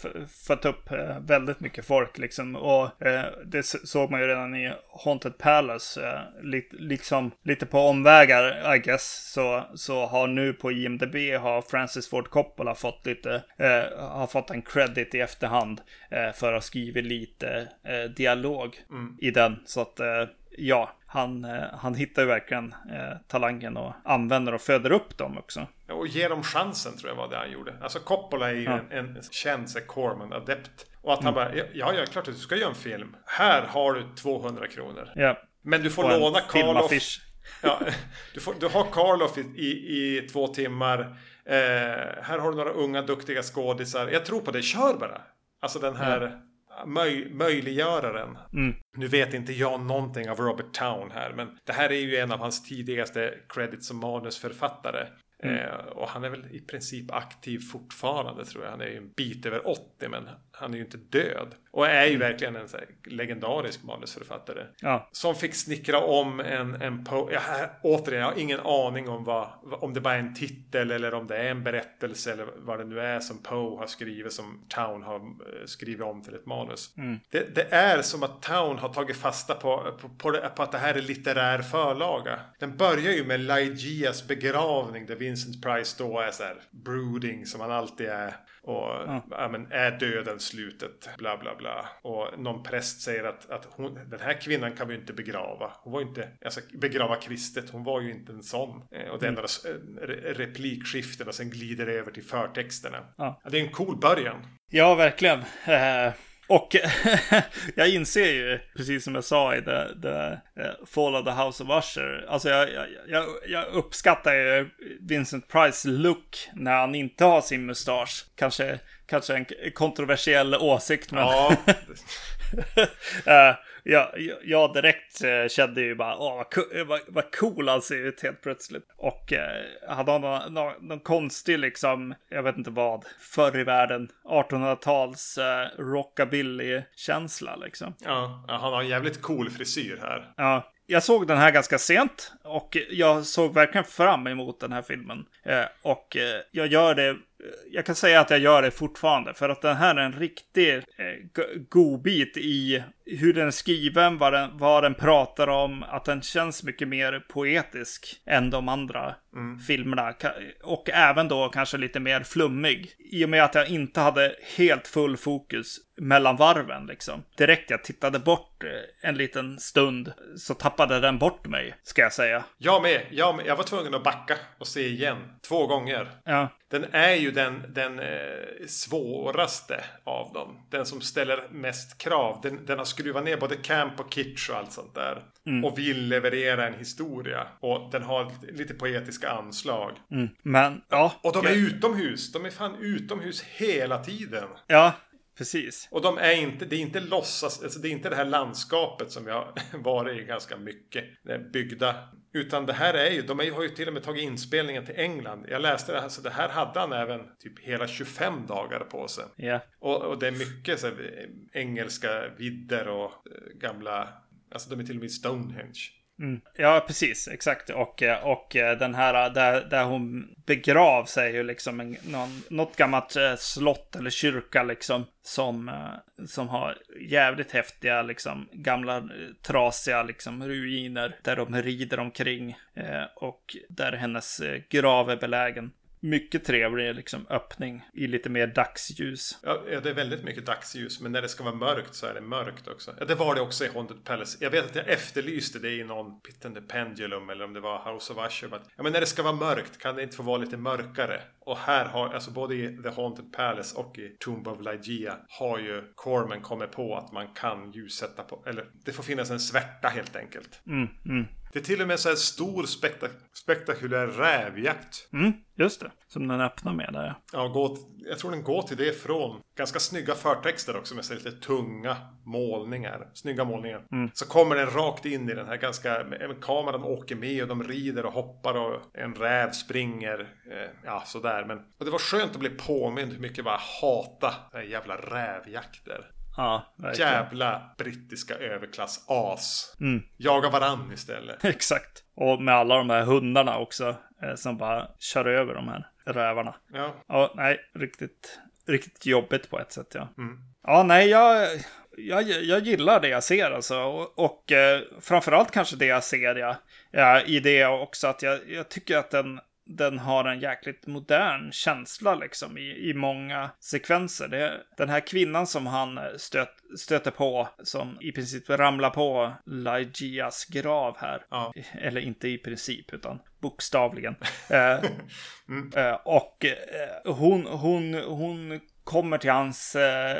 fått upp eh, väldigt mycket folk liksom. Och eh, det såg man ju redan i Haunted Palace. Eh, li liksom lite på omvägar, I guess. Så, så har nu på IMDB har Francis Ford Coppola fått lite, eh, har fått en credit i efterhand. Eh, för att ha skrivit lite eh, dialog i den. Så att ja, han, eh, han hittar ju verkligen eh, talangen och använder och föder upp dem också. Och ge dem chansen tror jag var det han gjorde. Alltså Coppola är ju Ja. en, en känd Corman-adept. Och att han bara, ja, ja, klart att du ska göra en film. Här har du 200 kronor. Ja. Men du får Och låna Karloff. Ja, du, får, du har Karloff i, i, i två timmar. Eh, här har du några unga duktiga skådisar. Jag tror på det, kör bara. Alltså den här möj, möjliggöraren. Mm. Nu vet inte jag någonting av Robert Town här. Men det här är ju en av hans tidigaste credits som manusförfattare. Eh, och han är väl i princip aktiv fortfarande tror jag. Han är ju en bit över 80 men han är ju inte död. Och är ju verkligen en legendarisk manusförfattare. Ja. Som fick snickra om en, en Poe. Ja, här, återigen, jag har ingen aning om vad, om det bara är en titel eller om det är en berättelse eller vad det nu är som Poe har skrivit som Town har eh, skrivit om till ett manus. Det, det är som att Town har tagit fasta på, på, på, det, på att det här är litterär förlaga. Den börjar ju med Lygias begravning där Vincent Price då är så här brooding som han alltid är. Och ja. men, är döden slutet? Bla bla bla. Och någon präst säger att, att hon, den här kvinnan kan vi inte begrava. Hon var ju inte, alltså begrava kristet, hon var ju inte en sån. Eh, Och det mm. replikskiften och sen glider det över till förtexterna. Ja, det är en cool början. Ja, verkligen. Eh, och jag inser ju, precis som jag sa i The, the uh, Fall of the House of Usher, alltså jag, jag, jag, jag uppskattar ju Vincent Price look när han inte har sin mustasch. Kanske, kanske en kontroversiell åsikt, men... Ja, Eh, jag, jag, direkt eh, kände ju bara, åh vad, vad, vad cool han ser ut helt plötsligt. Och eh, han någon, någon, någon konstig liksom, jag vet inte vad, förr i världen, 1800-tals eh, rockabilly-känsla liksom. ja, ja, han har en jävligt cool frisyr här. Ja, jag såg den här ganska sent och jag såg verkligen fram emot den här filmen. Eh, och eh, jag gör det, jag kan säga att jag gör det fortfarande för att den här är en riktig eh, go- godbit i hur den är skriven, vad den, vad den pratar om, att den känns mycket mer poetisk än de andra filmerna. Ka- Och även då kanske lite mer flummig. I och med att jag inte hade helt full fokus mellan varven liksom. Direkt jag tittade bort eh, en liten stund så tappade den bort mig, ska jag säga. Jag med, jag med. Jag var tvungen att backa och se igen. Två gånger. Ja, Den är ju den, den eh, svåraste av dem. Den som ställer mest krav. Den, den har skruvat ner både camp och kitsch och allt sånt där. Och vill leverera en historia. Och den har lite poetiska anslag. mm. men ja. Och de är utomhus. De är fan utomhus hela tiden. Ja, precis. Och de är inte, det är inte låtsas, alltså det är inte det här landskapet som vi har varit i ganska mycket. Byggda. Utan det här är ju, de har ju till och med tagit inspelningen till England. Jag läste det här, så det här hade han även typ hela 25 dagar på sig. Ja. Och, och det är mycket så här, eh, engelska vidder och eh, gamla, alltså de är till och med Stonehenge. Mm. Ja, precis. Exakt. Och, eh, och eh, den här eh, där, där hon begrav sig är ju liksom en, någon, något gammalt slott eller kyrka liksom. Som, som har jävligt häftiga liksom gamla trasiga liksom ruiner. Där de rider omkring. Och där hennes grav är belägen mycket trevlig liksom, öppning i lite mer dagsljus. Ja, det är väldigt mycket dagsljus, men när det ska vara mörkt så är det mörkt också. Ja, det var det också i Haunted Palace. Jag vet att jag efterlyste det i någon Pit and the Pendulum eller om det var House of Usher. Ja, men när det ska vara mörkt kan det inte få vara lite mörkare? Och här har, alltså både i The Haunted Palace och i Tomb of Lygia har ju Corman kommit på att man kan ljussätta på, eller det får finnas en svärta helt enkelt. Mm, mm. Det är till och med så här stor spektak spektakulär rävjakt. Mm, just det. Som den öppnar med där. Ja, gå, jag tror den går till det från ganska snygga förtexter också med så lite tunga målningar. Snygga målningar. Mm. Så kommer den rakt in i den här ganska, kameran åker med och de rider och hoppar och en räv springer. Eh, ja, sådär. Men och det var skönt att bli påmind hur mycket jag bara hata jävla rävjakter. Ja, verkligen. Jävla brittiska överklass-as. Mm. Jaga varann istället. Exakt. Och med alla de här hundarna också. Eh, som bara kör över de här rävarna. Ja. Ja, nej, riktigt, riktigt jobbigt på ett sätt ja. Mm. Ja, nej, jag, jag, jag gillar det jag ser alltså. Och, och eh, framförallt kanske det jag ser ja, ja, i det också. Att jag, jag tycker att den, den har en jäkligt modern känsla liksom i, i många sekvenser. Det, den här kvinnan som han stöt, stöter på, som i princip ramlar på Lygias grav här. Ja. Eller inte i princip, utan bokstavligen. eh, eh, och eh, hon, hon, hon kommer till hans eh,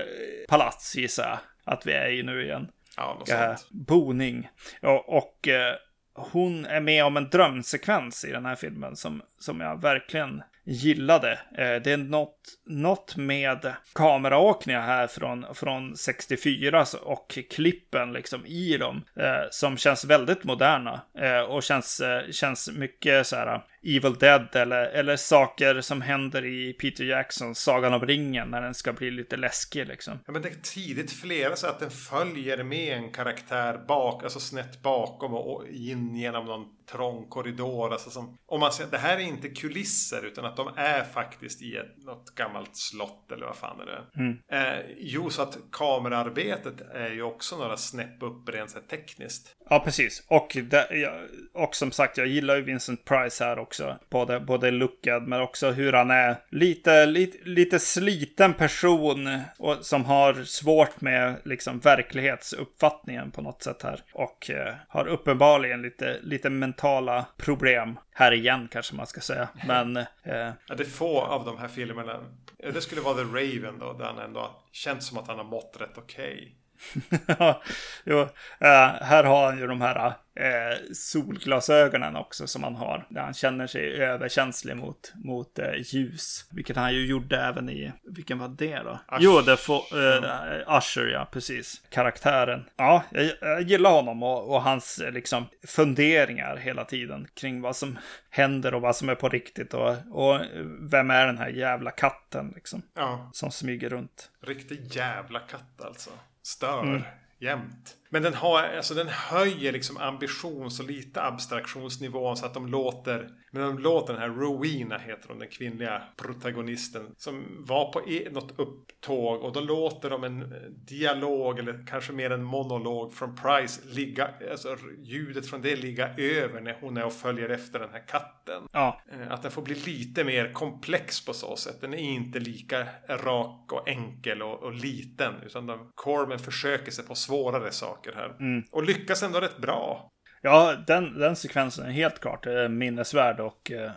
palats, gissar jag att vi är i nu igen. Ja, något Eh, sånt. boning. Och, och eh, hon är med om en drömsekvens i den här filmen som, som jag verkligen gillade. Eh, det är något, något med kameraåkningar här från, från 64 och klippen liksom i dem eh, som känns väldigt moderna eh, och känns, eh, känns mycket så här Evil Dead eller, eller saker som händer i Peter Jacksons Sagan om ringen när den ska bli lite läskig liksom. Ja, men det är tidigt flera så att den följer med en karaktär bak, alltså snett bakom och in genom någon trång korridor. Alltså som, om man säger, det här är inte kulisser utan att de är faktiskt i ett, något gammalt slott eller vad fan är det Mm. eh, Jo, så att kamerarbetet är ju också några snäpp upp rent tekniskt. Ja, precis. Och, det, och som sagt, jag gillar ju Vincent Price här också. Både, både lookad, men också hur han är lite, lite, lite sliten person och, som har svårt med liksom, verklighetsuppfattningen på något sätt här. Och eh, har uppenbarligen lite, lite mentala problem. Här igen kanske man ska säga. Men eh, Ja, det är få av de här filmerna. Det skulle vara The Raven då, där han ändå känns som att han har mått rätt okej. jo, eh, här har han ju de här eh, solglasögonen också som han har. Där han känner sig överkänslig mot, mot eh, ljus. Vilket han ju gjorde även i, vilken var det då? Usher. Jo, det eh, Usher, ja, precis. Karaktären. Ja, jag, jag gillar honom och, och hans liksom funderingar hela tiden kring vad som händer och vad som är på riktigt och, och vem är den här jävla katten liksom Ja, som smyger runt. riktig jävla katt alltså. Stör. Mm. Jämt. Men den, har, alltså den höjer liksom ambitions och lite abstraktionsnivån så att de låter Men de låter den här Rowena heter hon, den kvinnliga protagonisten Som var på e- något upptåg och då låter de en eh, dialog eller kanske mer en monolog från Price ligga Alltså ljudet från det ligga över när hon är och följer efter den här katten Ja, Eh, Att den får bli lite mer komplex på så sätt. Den är inte lika rak och enkel och, och liten. Utan de, Corman försöker sig på svårare saker här. Och lyckas ändå rätt bra. Ja, den, den sekvensen är helt klart eh, minnesvärd och eh,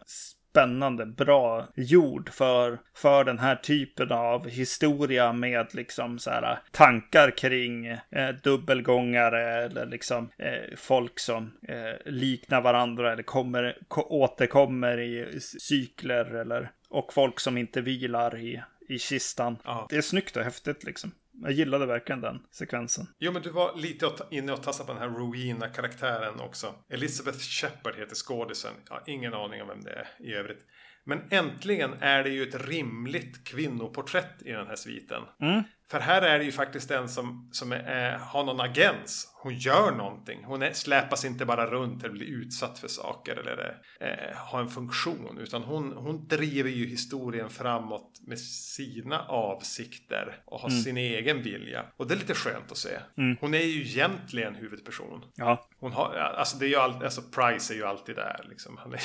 spännande, bra gjord för, för den här typen av historia med liksom så här tankar kring eh, dubbelgångare eller liksom eh, folk som eh, liknar varandra eller kommer, ko, återkommer i cykler eller och folk som inte vilar i, i kistan. Ja. Det är snyggt och häftigt liksom. Jag gillade verkligen den sekvensen. Jo, men du var lite inne och tassade på den här Rowena-karaktären också. Elizabeth Shepard heter skådisen. Jag har ingen aning om vem det är i övrigt. Men äntligen är det ju ett rimligt kvinnoporträtt i den här sviten. Mm. För här är det ju faktiskt en som, som är, har någon agens. Hon gör någonting. Hon är, släpas inte bara runt eller blir utsatt för saker eller eh, har en funktion. Utan hon, hon driver ju historien framåt med sina avsikter och har mm. sin egen vilja. Och det är lite skönt att se. Mm. Hon är ju egentligen huvudperson. Ja. Hon har, alltså det är ju all, alltså Price är ju alltid där. Liksom. Är,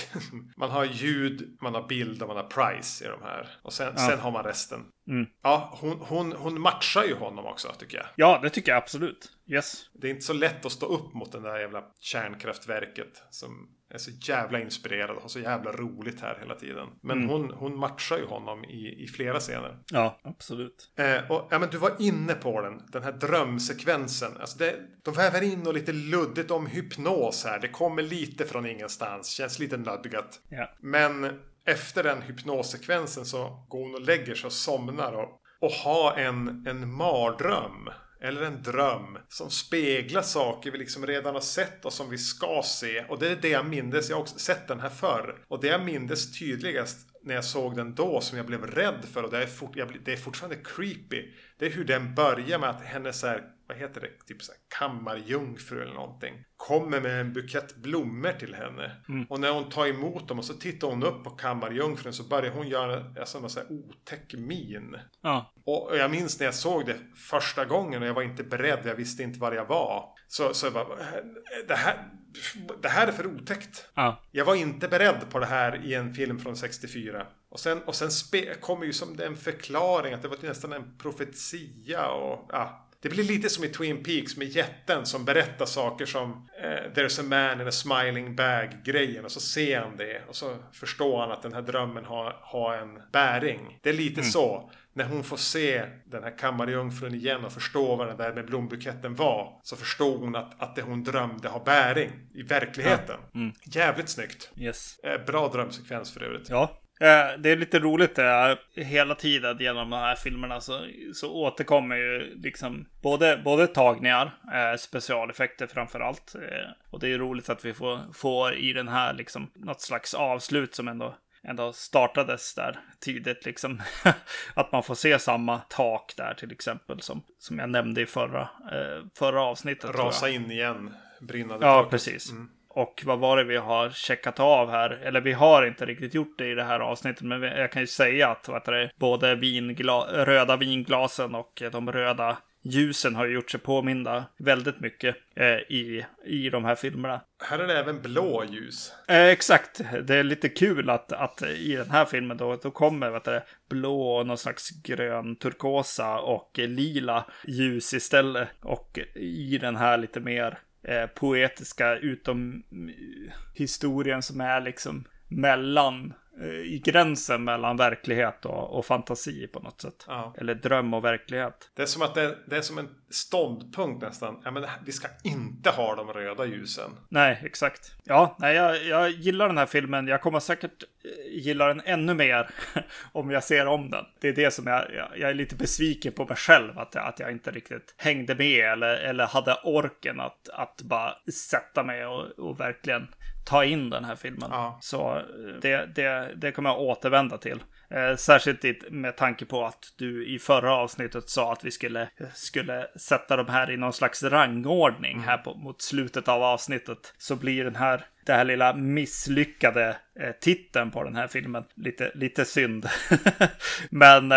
man har ljud, man har bild och man har Price i de här. Och sen, ja. sen har man resten. Mm. Ja, hon, hon, hon matchar ju honom också tycker jag. Ja, det tycker jag absolut. Yes. Det är inte så lätt att stå upp mot den där jävla kärnkraftverket som är så jävla inspirerad och har så jävla roligt här hela tiden. Men mm. hon, hon matchar ju honom i, i flera scener. Ja, absolut. Eh, och, ja, men du var inne på den, den här drömsekvensen. Alltså det, de väver in och lite luddigt om hypnos här. Det kommer lite från ingenstans, känns lite nödgat. Ja. Men efter den hypnossekvensen så går hon och lägger sig och somnar och, och har en, en mardröm eller en dröm som speglar saker vi liksom redan har sett och som vi ska se. Och det är det jag mindes. Jag har också sett den här förr. Och det jag mindes tydligast när jag såg den då som jag blev rädd för och det är, fort, jag, det är fortfarande creepy. Det är hur den börjar med att hennes här, vad heter det, typ så här kammarjungfru eller någonting. Kommer med en bukett blommor till henne. Mm. Och när hon tar emot dem och så tittar hon upp på kammarjungfrun så börjar hon göra alltså, en sån här otäck min. Ja. Och jag minns när jag såg det första gången och jag var inte beredd, jag visste inte var jag var. Så, så jag bara, det här, det här är för otäckt. Ja. Jag var inte beredd på det här i en film från 64. Och sen, och sen kommer ju som en förklaring att det var nästan en profetia och ja. Det blir lite som i Twin Peaks med jätten som berättar saker som eh, There's a man in a smiling bag grejen och så ser han det och så förstår han att den här drömmen har, har en bäring. Det är lite mm. så när hon får se den här kammarjungfrun igen och förstå vad den där med blombuketten var. Så förstår hon att, att det hon drömde har bäring i verkligheten. Ja. Mm. Jävligt snyggt. Yes. Eh, bra drömsekvens för övrigt. Ja. Eh, det är lite roligt det här. Hela tiden genom de här filmerna så, så återkommer ju liksom både, både tagningar, eh, specialeffekter framför allt. och det är roligt att vi får, får i den här liksom något slags avslut som ändå ändå startades där tidigt. Liksom. att man får se samma tak där till exempel som, som jag nämnde i förra, eh, förra avsnittet. Rasa in igen, brinnande Ja, taket. precis. Mm. Och vad var det vi har checkat av här? Eller vi har inte riktigt gjort det i det här avsnittet, men jag kan ju säga att vad det, både vingla röda vinglasen och de röda ljusen har gjort sig påminda väldigt mycket eh, i, i de här filmerna. Här är det även blå ljus. Eh, exakt. Det är lite kul att, att i den här filmen då, då kommer vet du, blå och någon slags grön, turkosa och lila ljus istället. Och i den här lite mer eh, poetiska utom eh, historien som är liksom mellan i gränsen mellan verklighet och, och fantasi på något sätt. Ja. Eller dröm och verklighet. Det är som att det, det, är som en ståndpunkt nästan. Ja, men vi ska inte ha de röda ljusen. Nej, exakt. Ja, nej, jag, jag gillar den här filmen. Jag kommer säkert eh, gilla den ännu mer om jag ser om den. Det är det som jag, jag, jag är lite besviken på mig själv. Att, att jag inte riktigt hängde med eller, eller hade orken att, att bara sätta mig och, och verkligen ta in den här filmen. Ja. Så eh, det, det, det kommer jag återvända till. Eh, särskilt med tanke på att du i förra avsnittet sa att vi skulle, skulle sätta de här i någon slags rangordning mm. här på, mot slutet av avsnittet. Så blir den här, det här lilla misslyckade eh, titeln på den här filmen lite, lite synd. Men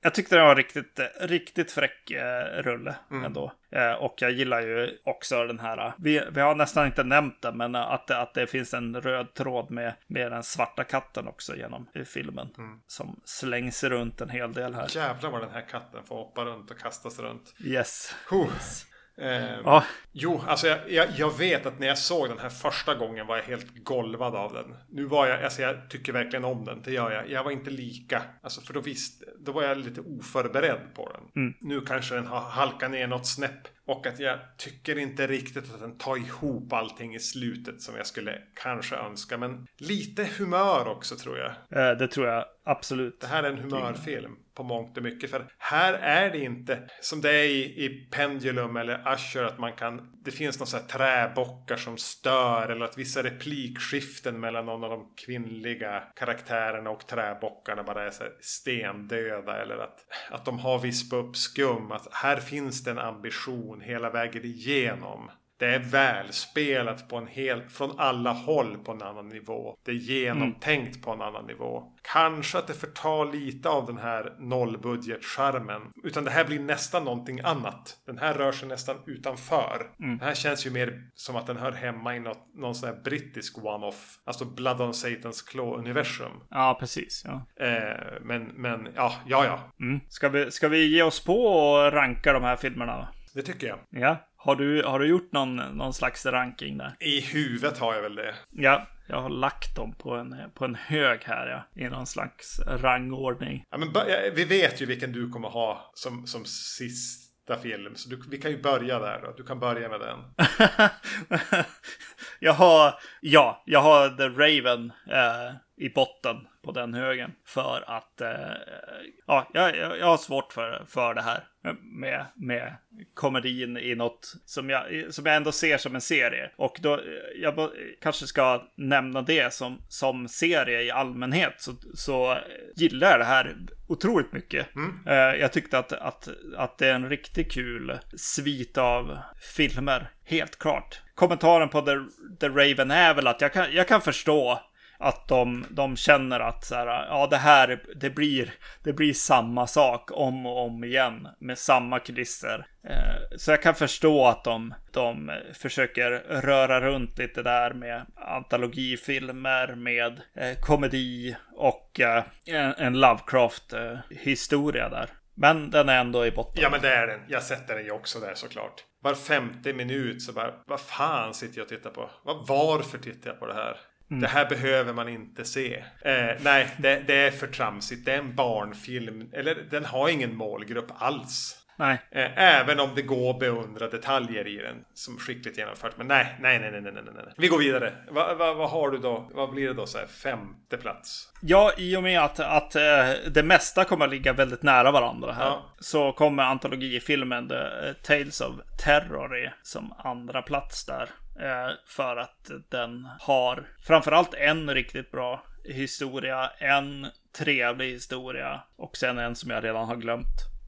jag tyckte det var riktigt, riktigt fräck eh, rulle mm. ändå. Eh, och jag gillar ju också den här, vi, vi har nästan inte nämnt det, men att, att det finns en röd tråd med, med den svarta katten också genom filmen. Mm. Som slängs runt en hel del här. Jävlar vad den här katten får hoppa runt och kastas runt. Yes. yes. Eh, ja. Jo, alltså jag, jag, jag, vet att när jag såg den här första gången var jag helt golvad av den. Nu var jag, alltså jag tycker verkligen om den, det gör jag. Jag var inte lika, alltså för då visste, då var jag lite oförberedd på den. Mm. Nu kanske den har halkat ner något snäpp. Och att jag tycker inte riktigt att den tar ihop allting i slutet som jag skulle kanske önska. Men lite humör också tror jag. Eh, det tror jag absolut. Det här är en humörfilm på mångt och mycket. För här är det inte som det är i, i Pendulum eller Usher att man kan. Det finns några träbockar som stör eller att vissa replikskiften mellan någon av de kvinnliga karaktärerna och träbockarna bara är så stendöda döda eller att, att de har vispat upp skum. Att här finns det en ambition hela vägen igenom. Det är välspelat på en helt, från alla håll på en annan nivå. Det är genomtänkt mm. på en annan nivå. Kanske att det förtar lite av den här nollbudget-charmen. Utan det här blir nästan någonting annat. Den här rör sig nästan utanför. Mm. Det här känns ju mer som att den hör hemma i något, någon sån här brittisk one-off. Alltså Blood on Satans Claw-universum. Ja, precis. Ja. Eh, men, men, ja, ja, ja. Mm. Ska, vi, ska vi ge oss på och ranka de här filmerna? Det tycker jag. Ja. Har du, har du gjort någon, någon slags ranking där? I huvudet har jag väl det. Ja, jag har lagt dem på en, på en hög här ja. I någon slags rangordning. Ja, men vi vet ju vilken du kommer ha som, som sista film. Så du, vi kan ju börja där då. Du kan börja med den. jag har, ja, jag har The Raven eh, i botten på den högen. För att eh, ja, jag, jag har svårt för, för det här med, med komedin i något som jag, som jag ändå ser som en serie. Och då jag kanske ska nämna det som, som serie i allmänhet så, så gillar jag det här otroligt mycket. Mm. Eh, jag tyckte att, att, att det är en riktigt kul svit av filmer, helt klart. Kommentaren på The, The Raven är väl att jag kan, jag kan förstå att de, de känner att så här, ja, det här det blir, det blir samma sak om och om igen med samma kulisser. Eh, så jag kan förstå att de, de försöker röra runt lite där med antologifilmer, med eh, komedi och eh, en, en Lovecraft-historia där. Men den är ändå i botten. Ja, men det är den. Jag sätter den ju också där såklart. Var femte minut så bara, vad fan sitter jag och tittar på? Varför tittar jag på det här? Mm. Det här behöver man inte se. Eh, nej, det, det, är för tramsigt. Det är en barnfilm. Eller den har ingen målgrupp alls. Nej. Eh, även om det går att beundra detaljer i den som skickligt genomfört. Men nej, nej, nej, nej, nej, nej. nej. Vi går vidare. Vad va, va har du då? Vad blir det då? Så här, femte plats? Ja, i och med att, att äh, det mesta kommer att ligga väldigt nära varandra här. Ja. Så kommer antologifilmen The Tales of Terror som andra plats där. Eh, för att den har framförallt en riktigt bra historia, en trevlig historia och sen en som jag redan har glömt.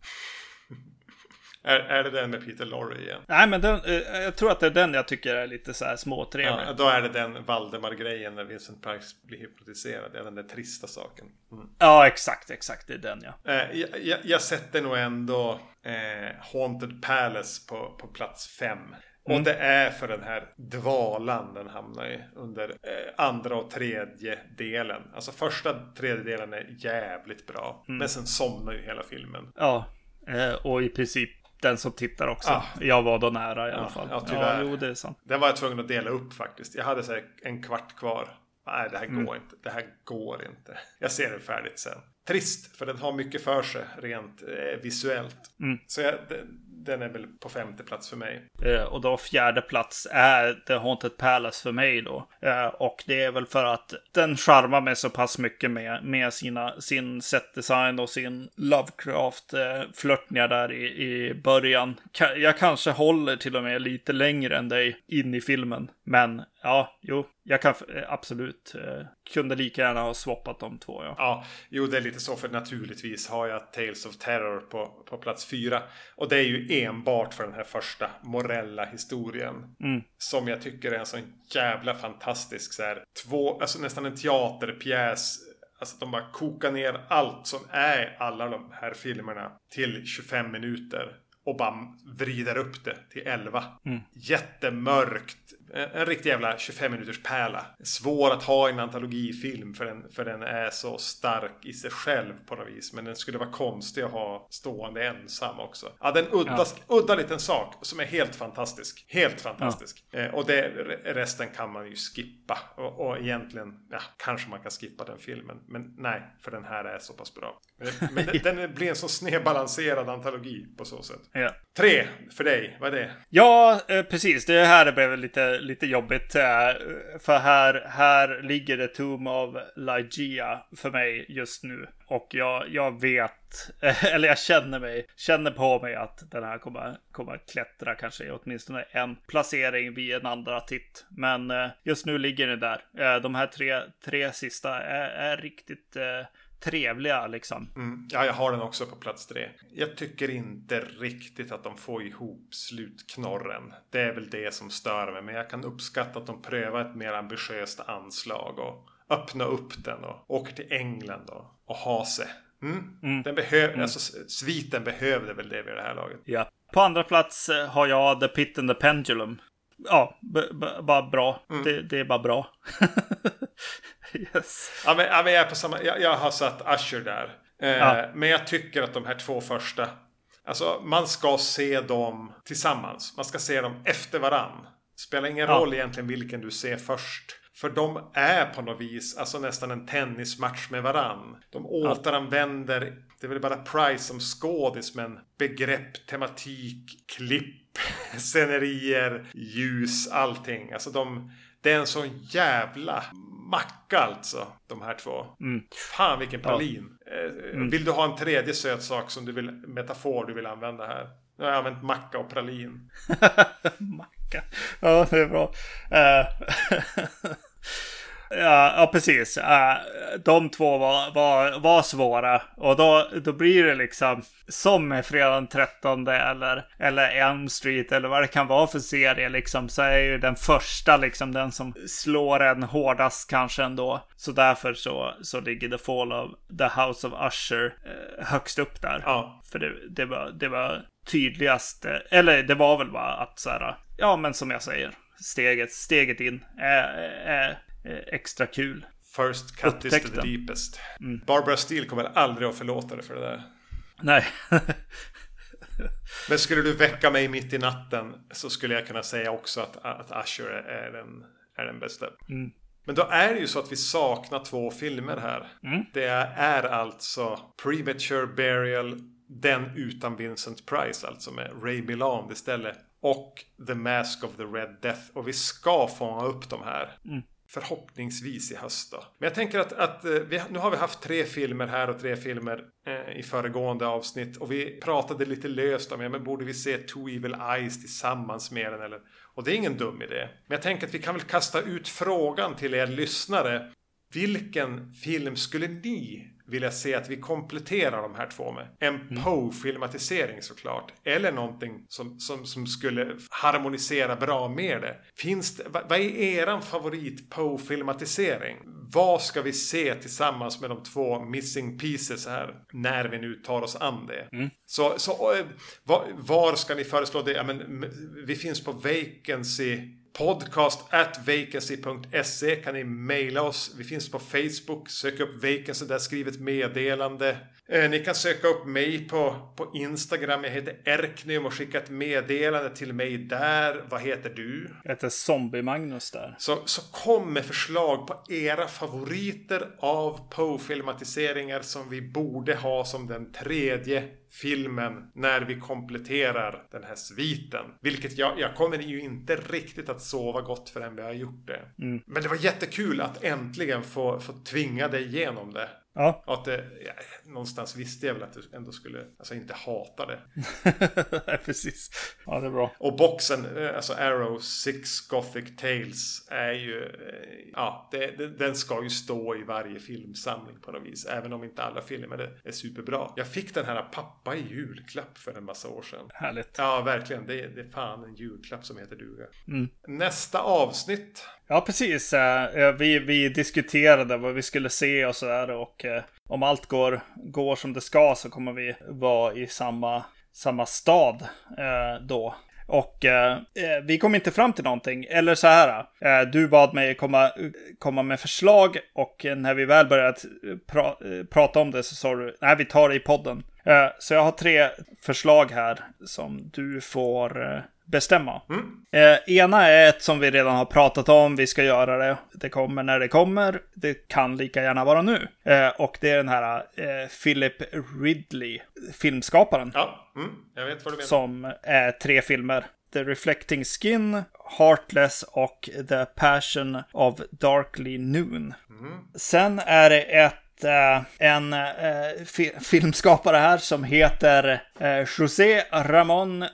Är, är det den med Peter Lorre igen? Nej, men den, eh, jag tror att det är den jag tycker är lite så här småtrevlig. Ja, då är det den Valdemar-grejen när Vincent Price blir hypnotiserad. Det är den där trista saken. Mm. Ja, exakt, exakt. Det är den ja. Eh, jag, jag, jag sätter nog ändå eh, Haunted Palace på, på plats fem. Mm. Och det är för den här dvalan den hamnar i under eh, andra och tredje delen. Alltså första tredjedelen är jävligt bra. Mm. Men sen somnar ju hela filmen. Ja, eh, och i princip den som tittar också. Ah. Jag var då nära i alla fall. Ja, tyvärr. Ja, jo, det är sant. Den var jag tvungen att dela upp faktiskt. Jag hade så en kvart kvar. Nej, det här mm. går inte. Det här går inte. Jag ser det färdigt sen. Trist, för den har mycket för sig rent eh, visuellt. Mm. Så jag, den är väl på femte plats för mig. Eh, och då fjärde plats är The Haunted Palace för mig då. Eh, och det är väl för att den charmar mig så pass mycket med, med sina, sin setdesign och sin Lovecraft-flörtningar där i, i början. Jag kanske håller till och med lite längre än dig in i filmen. Men ja, jo, jag kan eh, absolut. Eh, kunde lika gärna ha swappat de två. Ja. ja, jo, det är lite så för naturligtvis har jag Tales of Terror på, på plats fyra. Och det är ju enbart för den här första morella historien. Mm. Som jag tycker är en sån jävla fantastisk så här, två, alltså nästan en teaterpjäs. Alltså de bara kokar ner allt som är alla de här filmerna till 25 minuter och bara vrider upp det till 11. Mm. Jättemörkt. En riktig jävla 25 minuters pärla. Svår att ha i en antologifilm för den, för den är så stark i sig själv på något vis. Men den skulle vara konstig att ha stående ensam också. Ja, den udda, ja. udda liten sak som är helt fantastisk. Helt fantastisk. Ja. Eh, och det, resten kan man ju skippa. Och, och egentligen, ja, kanske man kan skippa den filmen. Men nej, för den här är så pass bra. Men, men den, den blir en så snedbalanserad antologi på så sätt. Ja. Tre för dig, vad är det? Ja, eh, precis. Det här blev lite, lite jobbigt. Eh, för här, här ligger det Tomb of Lygia för mig just nu. Och jag, jag vet eller jag känner mig, känner på mig att den här kommer, kommer klättra kanske åtminstone en placering vid en andra titt. Men eh, just nu ligger den där. Eh, de här tre, tre sista är, är riktigt eh, trevliga liksom. Mm. Ja, jag har den också på plats tre. Jag tycker inte riktigt att de får ihop slutknorren. Det är väl det som stör mig. Men jag kan uppskatta att de prövar ett mer ambitiöst anslag och öppna upp den och åker till England och, och ha sig. Mm. Mm. Den behöver, mm. alltså sviten behövde väl det vid det här laget. Ja. På andra plats eh, har jag The Pit and the Pendulum. Ja, bara bra. Mm. Det, det, är bara bra. yes. ja, men, ja, men jag, är på samma, jag, jag har satt Usher där. Eh, ja. Men jag tycker att de här två första. Alltså man ska se dem tillsammans. Man ska se dem efter varann. Spelar ingen ja. roll egentligen vilken du ser först. För de är på något vis alltså nästan en tennismatch med varann. De återanvänder, det är väl bara Price som skådis men begrepp, tematik, klipp, scenerier, ljus, allting. Alltså de, det är en sån jävla macka alltså, de här två. Mm. Fan vilken pralin. Ja. Eh, mm. Vill du ha en tredje söt sak som du vill, metafor du vill använda här? Nu har jag använt macka och pralin. macka. Ja, det är bra. Uh, Ja, ja precis. De två var, var, var svåra. Och då, då blir det liksom som med Fredag den 13 eller, eller Elm Street eller vad det kan vara för serie liksom. Så är ju den första liksom den som slår en hårdast kanske ändå. Så därför så, så ligger The Fall of the House of Usher eh, högst upp där. Ja. För det, det, var, det var tydligast. Eller det var väl bara att så här. Ja men som jag säger steget, steget in är, är, extra kul. First cut Upptäckten. is the deepest. Mm. Barbara Steele kommer aldrig att förlåta dig för det där. Nej. Men skulle du väcka mig mitt i natten så skulle jag kunna säga också att, att Usher är den, är den bästa. Mm. Men då är det ju så att vi saknar två filmer här. Mm. Det är alltså Premature Burial, den utan Vincent Price, alltså med Ray Milland istället. Och The Mask of the Red Death. Och vi ska fånga upp de här. Mm. Förhoppningsvis i höst då. Men jag tänker att, att eh, vi, nu har vi haft tre filmer här och tre filmer eh, i föregående avsnitt. Och vi pratade lite löst om, ja men borde vi se Two Evil Eyes tillsammans med den eller? Och det är ingen dum idé. Men jag tänker att vi kan väl kasta ut frågan till er lyssnare. Vilken film skulle ni vilja se att vi kompletterar de här två med. En mm. Poe-filmatisering såklart. Eller någonting som, som, som skulle harmonisera bra med det. Finns det, vad är eran favorit Poe-filmatisering? Vad ska vi se tillsammans med de två missing pieces här? När vi nu tar oss an det. Mm. Så, så eh, var, var, ska ni föreslå det? Ja, men, vi finns på Vacancy podcast at vacancy.se kan ni mejla oss. Vi finns på Facebook. Sök upp vacancy där, skriv ett meddelande. Eh, ni kan söka upp mig på, på Instagram. Jag heter Erknium och skicka ett meddelande till mig där. Vad heter du? Jag heter Zombie-Magnus där. Så, så kom med förslag på era favoriter av Poe-filmatiseringar som vi borde ha som den tredje filmen när vi kompletterar den här sviten. Vilket jag, jag kommer ju inte riktigt att sova gott förrän vi har gjort det. Mm. Men det var jättekul att äntligen få, få tvinga dig igenom det. Ja. Att det, ja, någonstans visste jag väl att du ändå skulle, alltså inte hata det. Nej, precis. Ja, det är bra. Och boxen, eh, alltså Arrow Six Gothic Tales är ju, eh, ja, det, det, den ska ju stå i varje filmsamling på något vis. Även om inte alla filmer är superbra. Jag fick den här pappa i julklapp för en massa år sedan. Härligt. Ja, verkligen. Det, det är fan en julklapp som heter duga. Mm. Nästa avsnitt Ja, precis. Eh, eh, vi, vi diskuterade vad vi skulle se och sådär. Och eh, om allt går, går som det ska så kommer vi vara i samma, samma stad då. Och eh, vi kom inte fram till någonting. Eller så här. Eh, du bad mig komma, komma med förslag. Och när vi väl började pra, prata om det så sa du, nej vi tar det i podden. Eh, så jag har tre förslag här som du får bestämma. Mm. Eh, ena är ett som vi redan har pratat om. Vi ska göra det. Det kommer när det kommer. Det kan lika gärna vara nu. Eh, och det är den här eh, Philip Ridley, filmskaparen. Ja, mm. jag vet vad du menar. Som är tre filmer. The Reflecting Skin, Heartless och The Passion of Darkly Noon. Mm. Sen är det ett Eh, en eh, fi filmskapare här som heter eh, José Ramón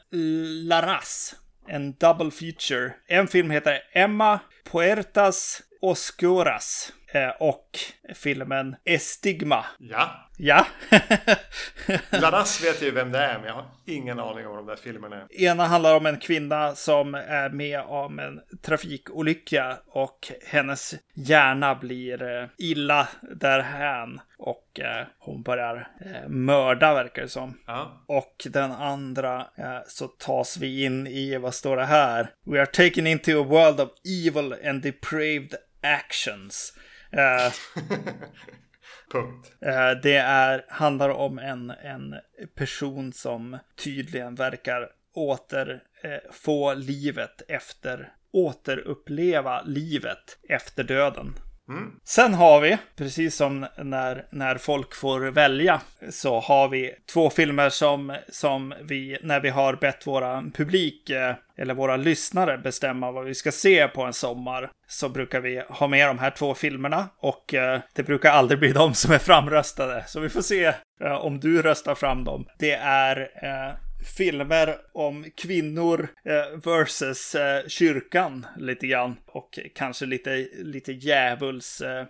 Larraz. En double feature. En film heter Emma Puertas Oscuras och filmen Estigma. Ja. Ja. Ladas vet ju vem det är, men jag har ingen aning om vad de där filmerna är. Ena handlar om en kvinna som är med om en trafikolycka och hennes hjärna blir eh, illa därhän. Och eh, hon börjar eh, mörda verkar det som. Ja. Och den andra eh, så tas vi in i, vad står det här? We are taken into a world of evil and depraved actions. Eh, Punkt. Eh, Det är, handlar om en, en person som tydligen verkar åter eh, få livet efter, återuppleva livet efter döden. Sen har vi, precis som när, när folk får välja, så har vi två filmer som, som vi, när vi har bett våra publik eh, eller våra lyssnare bestämma vad vi ska se på en sommar, så brukar vi ha med de här två filmerna och eh, det brukar aldrig bli de som är framröstade. Så vi får se eh, om du röstar fram dem. Det är eh, filmer om kvinnor eh, versus eh, kyrkan lite grann. Och kanske lite, lite djävuls eh,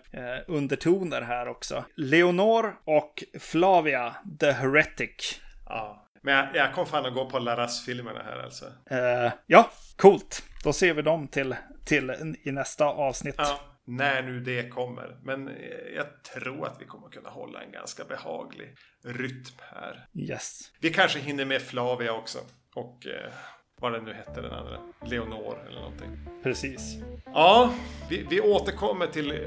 undertoner här också. Leonor och Flavia, The Heretic. Ja. Men jag, jag kom fan att gå på Laras-filmerna här alltså. Eh, ja, coolt. Då ser vi dem till, till i nästa avsnitt. Ja. När nu det kommer. Men eh, jag tror att vi kommer kunna hålla en ganska behaglig rytm här. Yes. Vi kanske hinner med Flavia också. Och eh, vad den nu hette den andra. Leonor eller någonting. Precis. Ja, vi, vi återkommer till eh,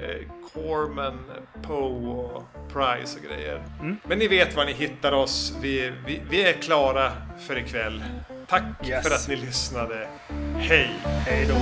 Corman, Poe och Price och grejer. Men ni vet var ni hittar oss. Vi, vi, vi är klara för ikväll. Tack Yes. för att ni lyssnade. Hej! Hej då.